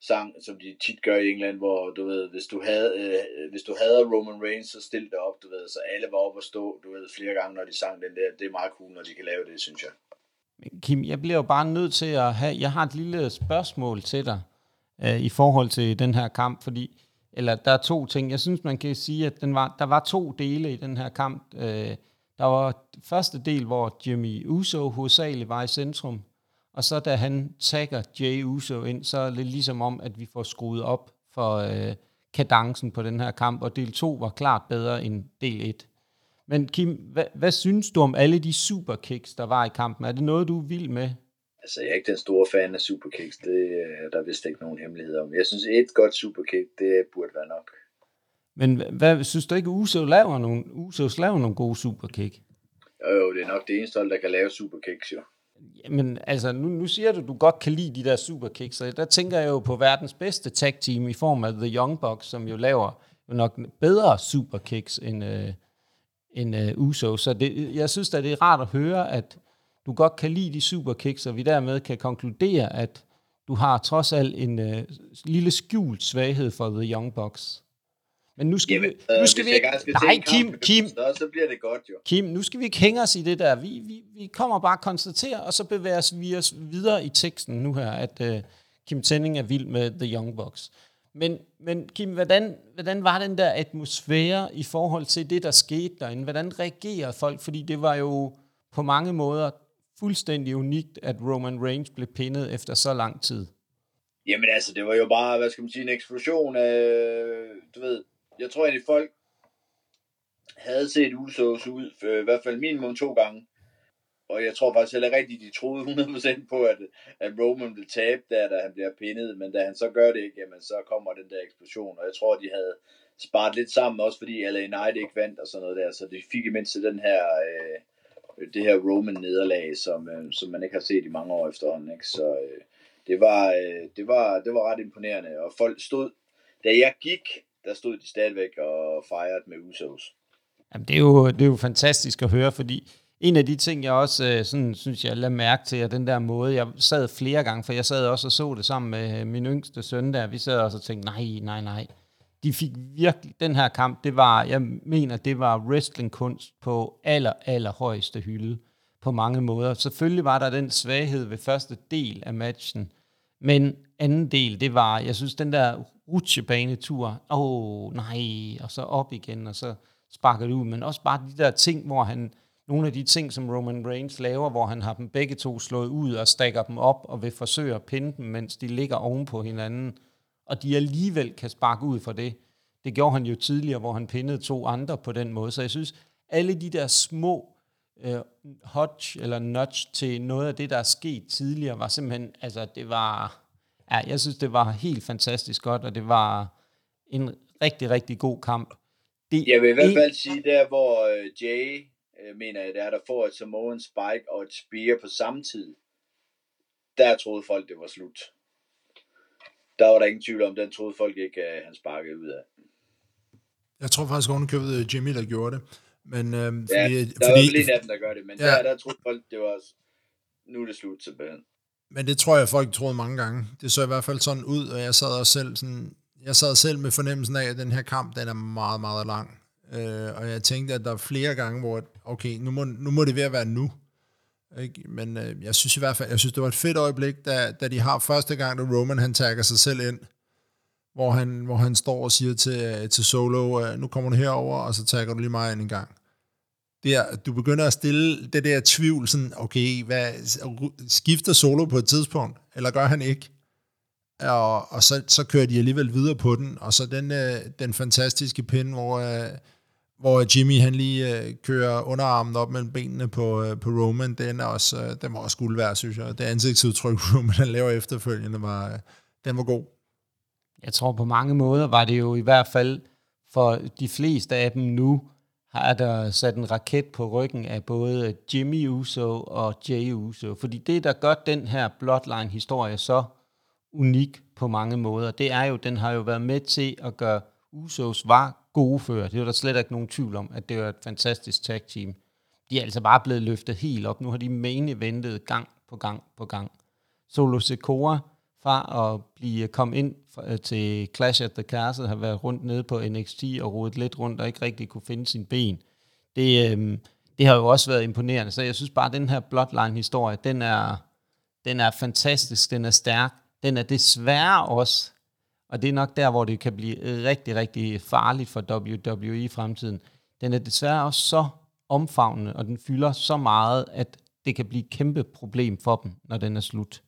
sang, som de tit gør i England, hvor du ved, hvis du havde, øh, hvis du havde Roman Reigns, så stil det op, du ved, så alle var oppe og stå, du ved, flere gange, når de sang den der. Det er meget cool, når de kan lave det, synes jeg. Kim, jeg bliver jo bare nødt til at have, jeg har et lille spørgsmål til dig øh, i forhold til den her kamp, fordi, eller der er to ting. Jeg synes, man kan sige, at den var, der var to dele i den her kamp. Øh, der var første del, hvor Jimmy Uso hovedsageligt var i centrum, og så da han tagger Jay Uso ind, så er det ligesom om, at vi får skruet op for øh, kadencen på den her kamp, og del 2 var klart bedre end del 1. Men Kim, hvad, hvad synes du om alle de superkicks, der var i kampen? Er det noget, du er vild med? Altså, jeg er ikke den store fan af superkicks. Det, øh, der er vist ikke nogen hemmelighed om. Jeg synes, et godt superkick, det burde være nok. Men hvad, synes du ikke, Uso laver nogle, Usos laver nogle gode superkick? Jo, jo, det er nok det eneste hold, der kan lave superkicks, jo. Jamen, altså, nu, nu siger du, du godt kan lide de der superkicks, og der tænker jeg jo på verdens bedste tag team i form af The Young Bucks, som jo laver jo nok bedre superkicks end, øh, end øh, Uso. Så det, jeg synes at det er rart at høre, at du godt kan lide de superkicks, og vi dermed kan konkludere, at du har trods alt en øh, lille skjult svaghed for The Young Bucks. Men nu skal Jamen, vi, øh, nu skal vi ikke... skal Nej, Kim, Kim, Så, så bliver det godt, jo. Kim, nu skal vi ikke hænge os i det der. Vi, vi, vi kommer bare og konstaterer, og så bevæger vi os videre i teksten nu her, at uh, Kim Tenning er vild med The Young Bucks. Men, men Kim, hvordan, hvordan var den der atmosfære i forhold til det, der skete derinde? Hvordan reagerede folk? Fordi det var jo på mange måder fuldstændig unikt, at Roman Reigns blev pinnet efter så lang tid. Jamen altså, det var jo bare, hvad skal man sige, en eksplosion af, du ved, jeg tror egentlig folk havde set Usos ud, for, i hvert fald minimum to gange. Og jeg tror faktisk heller rigtigt, de troede 100% på, at, at Roman ville tabe der, da han bliver pinnet. Men da han så gør det ikke, jamen, så kommer den der eksplosion. Og jeg tror, de havde sparet lidt sammen, også fordi LA Knight ikke vandt og sådan noget der. Så de fik imens den her, øh, det her Roman-nederlag, som, øh, som man ikke har set i mange år efterhånden. Ikke? Så øh, det, var, øh, det, var, det var ret imponerende. Og folk stod, da jeg gik, der stod de stadigvæk og fejrede med Usos. Jamen, det, er jo, det er jo fantastisk at høre, fordi en af de ting, jeg også øh, sådan, synes, jeg lader mærke til, er den der måde, jeg sad flere gange, for jeg sad også og så det sammen med min yngste søn der, vi sad også og tænkte, nej, nej, nej. De fik virkelig, den her kamp, det var, jeg mener, det var wrestlingkunst på aller, aller højeste hylde på mange måder. Selvfølgelig var der den svaghed ved første del af matchen, men anden del, det var, jeg synes, den der rutsjebanetur, åh oh, nej, og så op igen, og så sparker det ud, men også bare de der ting, hvor han, nogle af de ting, som Roman Reigns laver, hvor han har dem begge to slået ud og stakker dem op og vil forsøge at pinde dem, mens de ligger oven på hinanden, og de alligevel kan sparke ud for det. Det gjorde han jo tidligere, hvor han pindede to andre på den måde. Så jeg synes, alle de der små uh, hodge eller nudge til noget af det, der er sket tidligere, var simpelthen, altså det var, ja, jeg synes, det var helt fantastisk godt, og det var en rigtig, rigtig god kamp. Det jeg vil i hvert fald sige, der hvor uh, Jay, uh, mener jeg, der, der får et Samoan Spike og et Spear på samme tid, der troede folk, det var slut. Der var der ingen tvivl om, den troede folk ikke, at han sparkede ud af. Jeg tror faktisk ovenikøbet Jimmy, der gjorde det. Men, øh, ja, fordi, der fordi, var vel en af dem, der gør det, men ja. der, der troede folk, det var, nu er det slut simpelthen. Men det tror jeg, folk troede mange gange. Det så i hvert fald sådan ud, og jeg sad også selv sådan, jeg sad selv med fornemmelsen af, at den her kamp, den er meget, meget lang. Øh, og jeg tænkte, at der er flere gange, hvor, okay, nu må, nu må det ved at være nu. Ikke? Men øh, jeg synes i hvert fald, jeg synes, det var et fedt øjeblik, da, da de har første gang, da Roman han tager sig selv ind, hvor han, hvor han står og siger til, øh, til Solo, øh, nu kommer du herover, og så tager du lige mig ind en gang. Der, du begynder at stille det der tvivl, sådan, okay, hvad, skifter Solo på et tidspunkt, eller gør han ikke? Og, og så, så kører de alligevel videre på den, og så den, øh, den fantastiske pin, hvor, hvor Jimmy han lige kører underarmen op mellem benene på, på Roman, den, er også, den var også guld værd, synes jeg. Det ansigtsudtryk, Roman han laver efterfølgende, var, den var god. Jeg tror på mange måder var det jo i hvert fald for de fleste af dem nu, har der sat en raket på ryggen af både Jimmy Uso og Jay Uso. Fordi det, der gør den her Bloodline-historie så unik på mange måder, det er jo, den har jo været med til at gøre Usos var gode før. Det er der slet ikke nogen tvivl om, at det var et fantastisk tag team. De er altså bare blevet løftet helt op. Nu har de main eventet gang på gang på gang. Solo Secora fra at blive kom ind øh, til Clash at the Castle, har været rundt nede på NXT og rodet lidt rundt og ikke rigtig kunne finde sin ben. Det, øhm, det har jo også været imponerende, så jeg synes bare, at den her Bloodline-historie, den er, den er fantastisk, den er stærk, den er desværre også, og det er nok der, hvor det kan blive rigtig, rigtig farligt for WWE i fremtiden, den er desværre også så omfavnende, og den fylder så meget, at det kan blive et kæmpe problem for dem, når den er slut.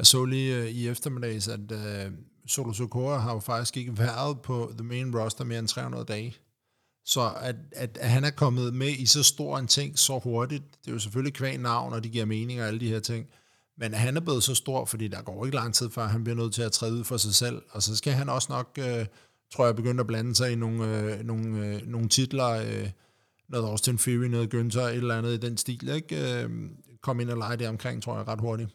Jeg så lige øh, i eftermiddags, at øh, Solo Sokora har jo faktisk ikke været på the main roster mere end 300 dage. Så at, at, at han er kommet med i så stor en ting så hurtigt, det er jo selvfølgelig kvæg navn, og de giver mening og alle de her ting. Men han er blevet så stor, fordi der går ikke lang tid før, han bliver nødt til at træde ud for sig selv. Og så skal han også nok, øh, tror jeg, begynde at blande sig i nogle, øh, nogle, øh, nogle titler, øh, noget Austin Fury, noget Günther, et eller andet i den stil. Ikke? Øh, kom ind og lege det omkring, tror jeg, ret hurtigt.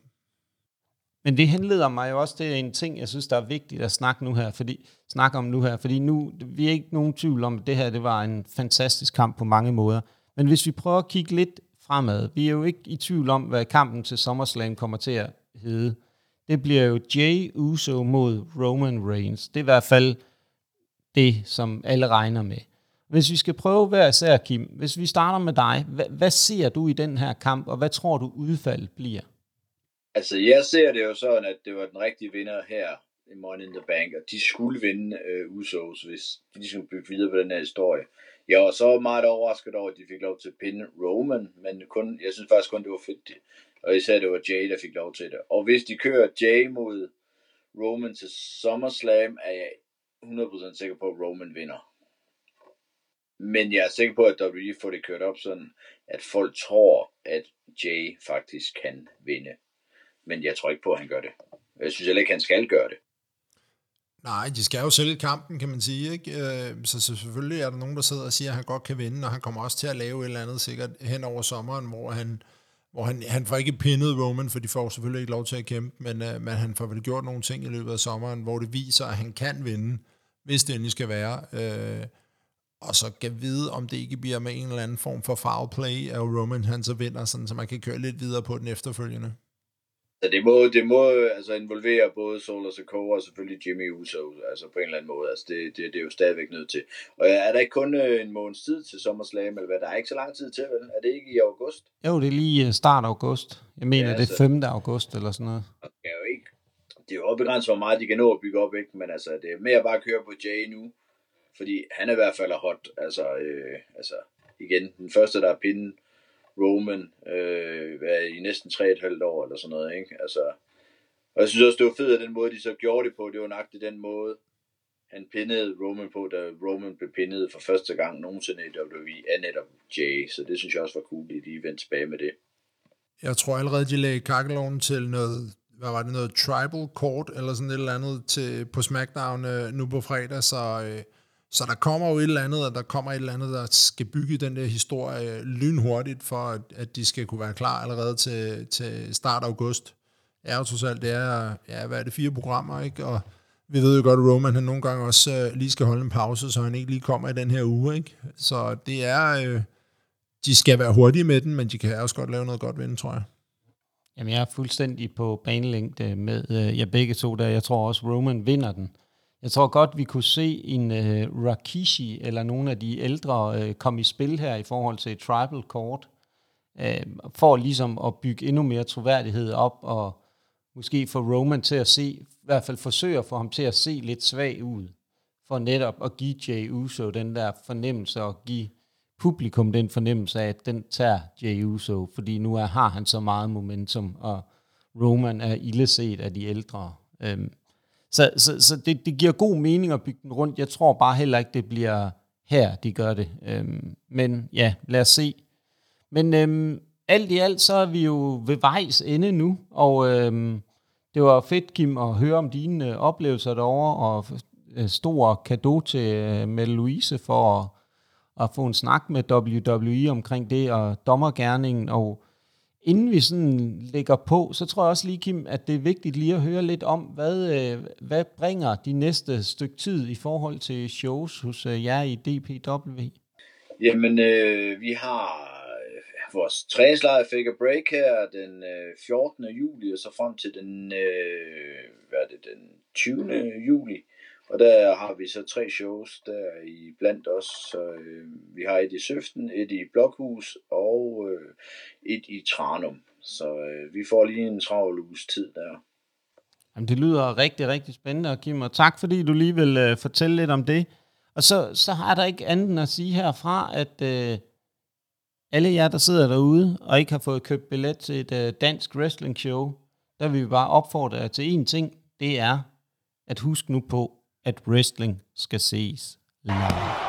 Men det henleder mig jo også til en ting, jeg synes, der er vigtigt at snakke nu her, fordi, snakke om nu her, fordi nu, vi er ikke nogen tvivl om, at det her det var en fantastisk kamp på mange måder. Men hvis vi prøver at kigge lidt fremad, vi er jo ikke i tvivl om, hvad kampen til SummerSlam kommer til at hedde. Det bliver jo Jay Uso mod Roman Reigns. Det er i hvert fald det, som alle regner med. Hvis vi skal prøve hver især, Kim, hvis vi starter med dig, hvad, hvad ser du i den her kamp, og hvad tror du udfaldet bliver? Altså, jeg ser det jo sådan, at det var den rigtige vinder her i Money in the Bank, og de skulle vinde øh, Usos, hvis de skulle bygge videre på den her historie. Jeg var så meget overrasket over, at de fik lov til at pinde Roman, men kun, jeg synes faktisk kun, det var fedt. Og især det var Jay, der fik lov til det. Og hvis de kører Jay mod Roman til SummerSlam, er jeg 100% sikker på, at Roman vinder. Men jeg er sikker på, at WWE får det kørt op sådan, at folk tror, at Jay faktisk kan vinde men jeg tror ikke på, at han gør det. Jeg synes heller ikke, at han skal gøre det. Nej, de skal jo sælge kampen, kan man sige. Ikke? Øh, så selvfølgelig er der nogen, der sidder og siger, at han godt kan vinde, og han kommer også til at lave et eller andet sikkert hen over sommeren, hvor han, hvor han, han får ikke pinnet Roman, for de får selvfølgelig ikke lov til at kæmpe, men, øh, men han får vel gjort nogle ting i løbet af sommeren, hvor det viser, at han kan vinde, hvis det endelig skal være. Uh, og så kan vide, om det ikke bliver med en eller anden form for foul play, at Roman han så vinder, sådan, så man kan køre lidt videre på den efterfølgende. Så det må, det må altså involvere både Solar Sokoa og selvfølgelig Jimmy Uso, altså på en eller anden måde. Altså det, det, det er jo stadigvæk nødt til. Og er der ikke kun øh, en måneds tid til SummerSlam, eller hvad? Der er ikke så lang tid til, vel? Er det ikke i august? Jo, det er lige øh, start af august. Jeg mener, ja, det er 5. august eller sådan noget. Det er jo ikke, det er jo begrænset, hvor meget de kan nå at bygge op, ikke? Men altså, det er mere bare at køre på Jay nu, fordi han er i hvert fald hot. Altså, øh, altså igen, den første, der er pinden, Roman øh, i næsten 3,5 år eller sådan noget, ikke? Altså, og jeg synes også, det var fedt, at den måde, de så gjorde det på, det var nøjagtigt den måde, han pinnede Roman på, da Roman blev pinnet for første gang nogensinde i WWE af netop Jay, så det synes jeg også var cool, at de vendte tilbage med det. Jeg tror allerede, de lagde kakkeloven til noget, hvad var det, noget tribal court, eller sådan et eller andet til, på SmackDown øh, nu på fredag, så øh, så der kommer jo et eller andet, og der kommer et eller andet, der skal bygge den der historie lynhurtigt, for at, at de skal kunne være klar allerede til, til start af august. Er jo trods alt, det er, ja, hvad er det, fire programmer, ikke? Og vi ved jo godt, at Roman han nogle gange også øh, lige skal holde en pause, så han ikke lige kommer i den her uge, ikke? Så det er, øh, de skal være hurtige med den, men de kan også godt lave noget godt ved den, tror jeg. Jamen, jeg er fuldstændig på banelængde med øh, jer begge to der. Jeg tror også, Roman vinder den. Jeg tror godt, vi kunne se en øh, Rakishi eller nogle af de ældre øh, komme i spil her i forhold til Tribal Court, øh, for ligesom at bygge endnu mere troværdighed op og, måske få Roman til at se, i hvert fald forsøge at få ham til at se lidt svag ud, for netop at give Jay Uso den der fornemmelse, og give publikum den fornemmelse af, at den tager Jay Uso, fordi nu er, har han så meget momentum, og Roman er illeset af de ældre. Øhm, så så, så det, det giver god mening at bygge den rundt. Jeg tror bare heller ikke, det bliver her, de gør det. Øhm, men ja, lad os se. Men øhm, alt i alt, så er vi jo ved vejs ende nu, og øhm, det var fedt, Kim, at høre om dine øh, oplevelser derovre, og øh, stor kado til øh, med Louise for at, at få en snak med WWE omkring det, og dommergærningen, og inden vi sådan lægger på, så tror jeg også lige, Kim, at det er vigtigt lige at høre lidt om, hvad, øh, hvad bringer de næste stykke tid i forhold til shows hos øh, jer i DPW? Jamen, øh, vi har øh, vores træningslejr fik a break her den øh, 14. juli, og så frem til den, øh, hvad er det, den 20. juli. Og der har vi så tre shows der i blandt os. Så, øh, vi har et i Søften, et i Blokhus og øh, et i Tranum. Så øh, vi får lige en travl uges tid der. Jamen, det lyder rigtig, rigtig spændende, Kim, og tak fordi du lige vil øh, fortælle lidt om det. Og så, så har der ikke andet at sige herfra, at øh, alle jer, der sidder derude og ikke har fået købt billet til et øh, dansk wrestling show, der vil vi bare opfordre jer til én ting. Det er, at husk nu på, at wrestling skal ses live.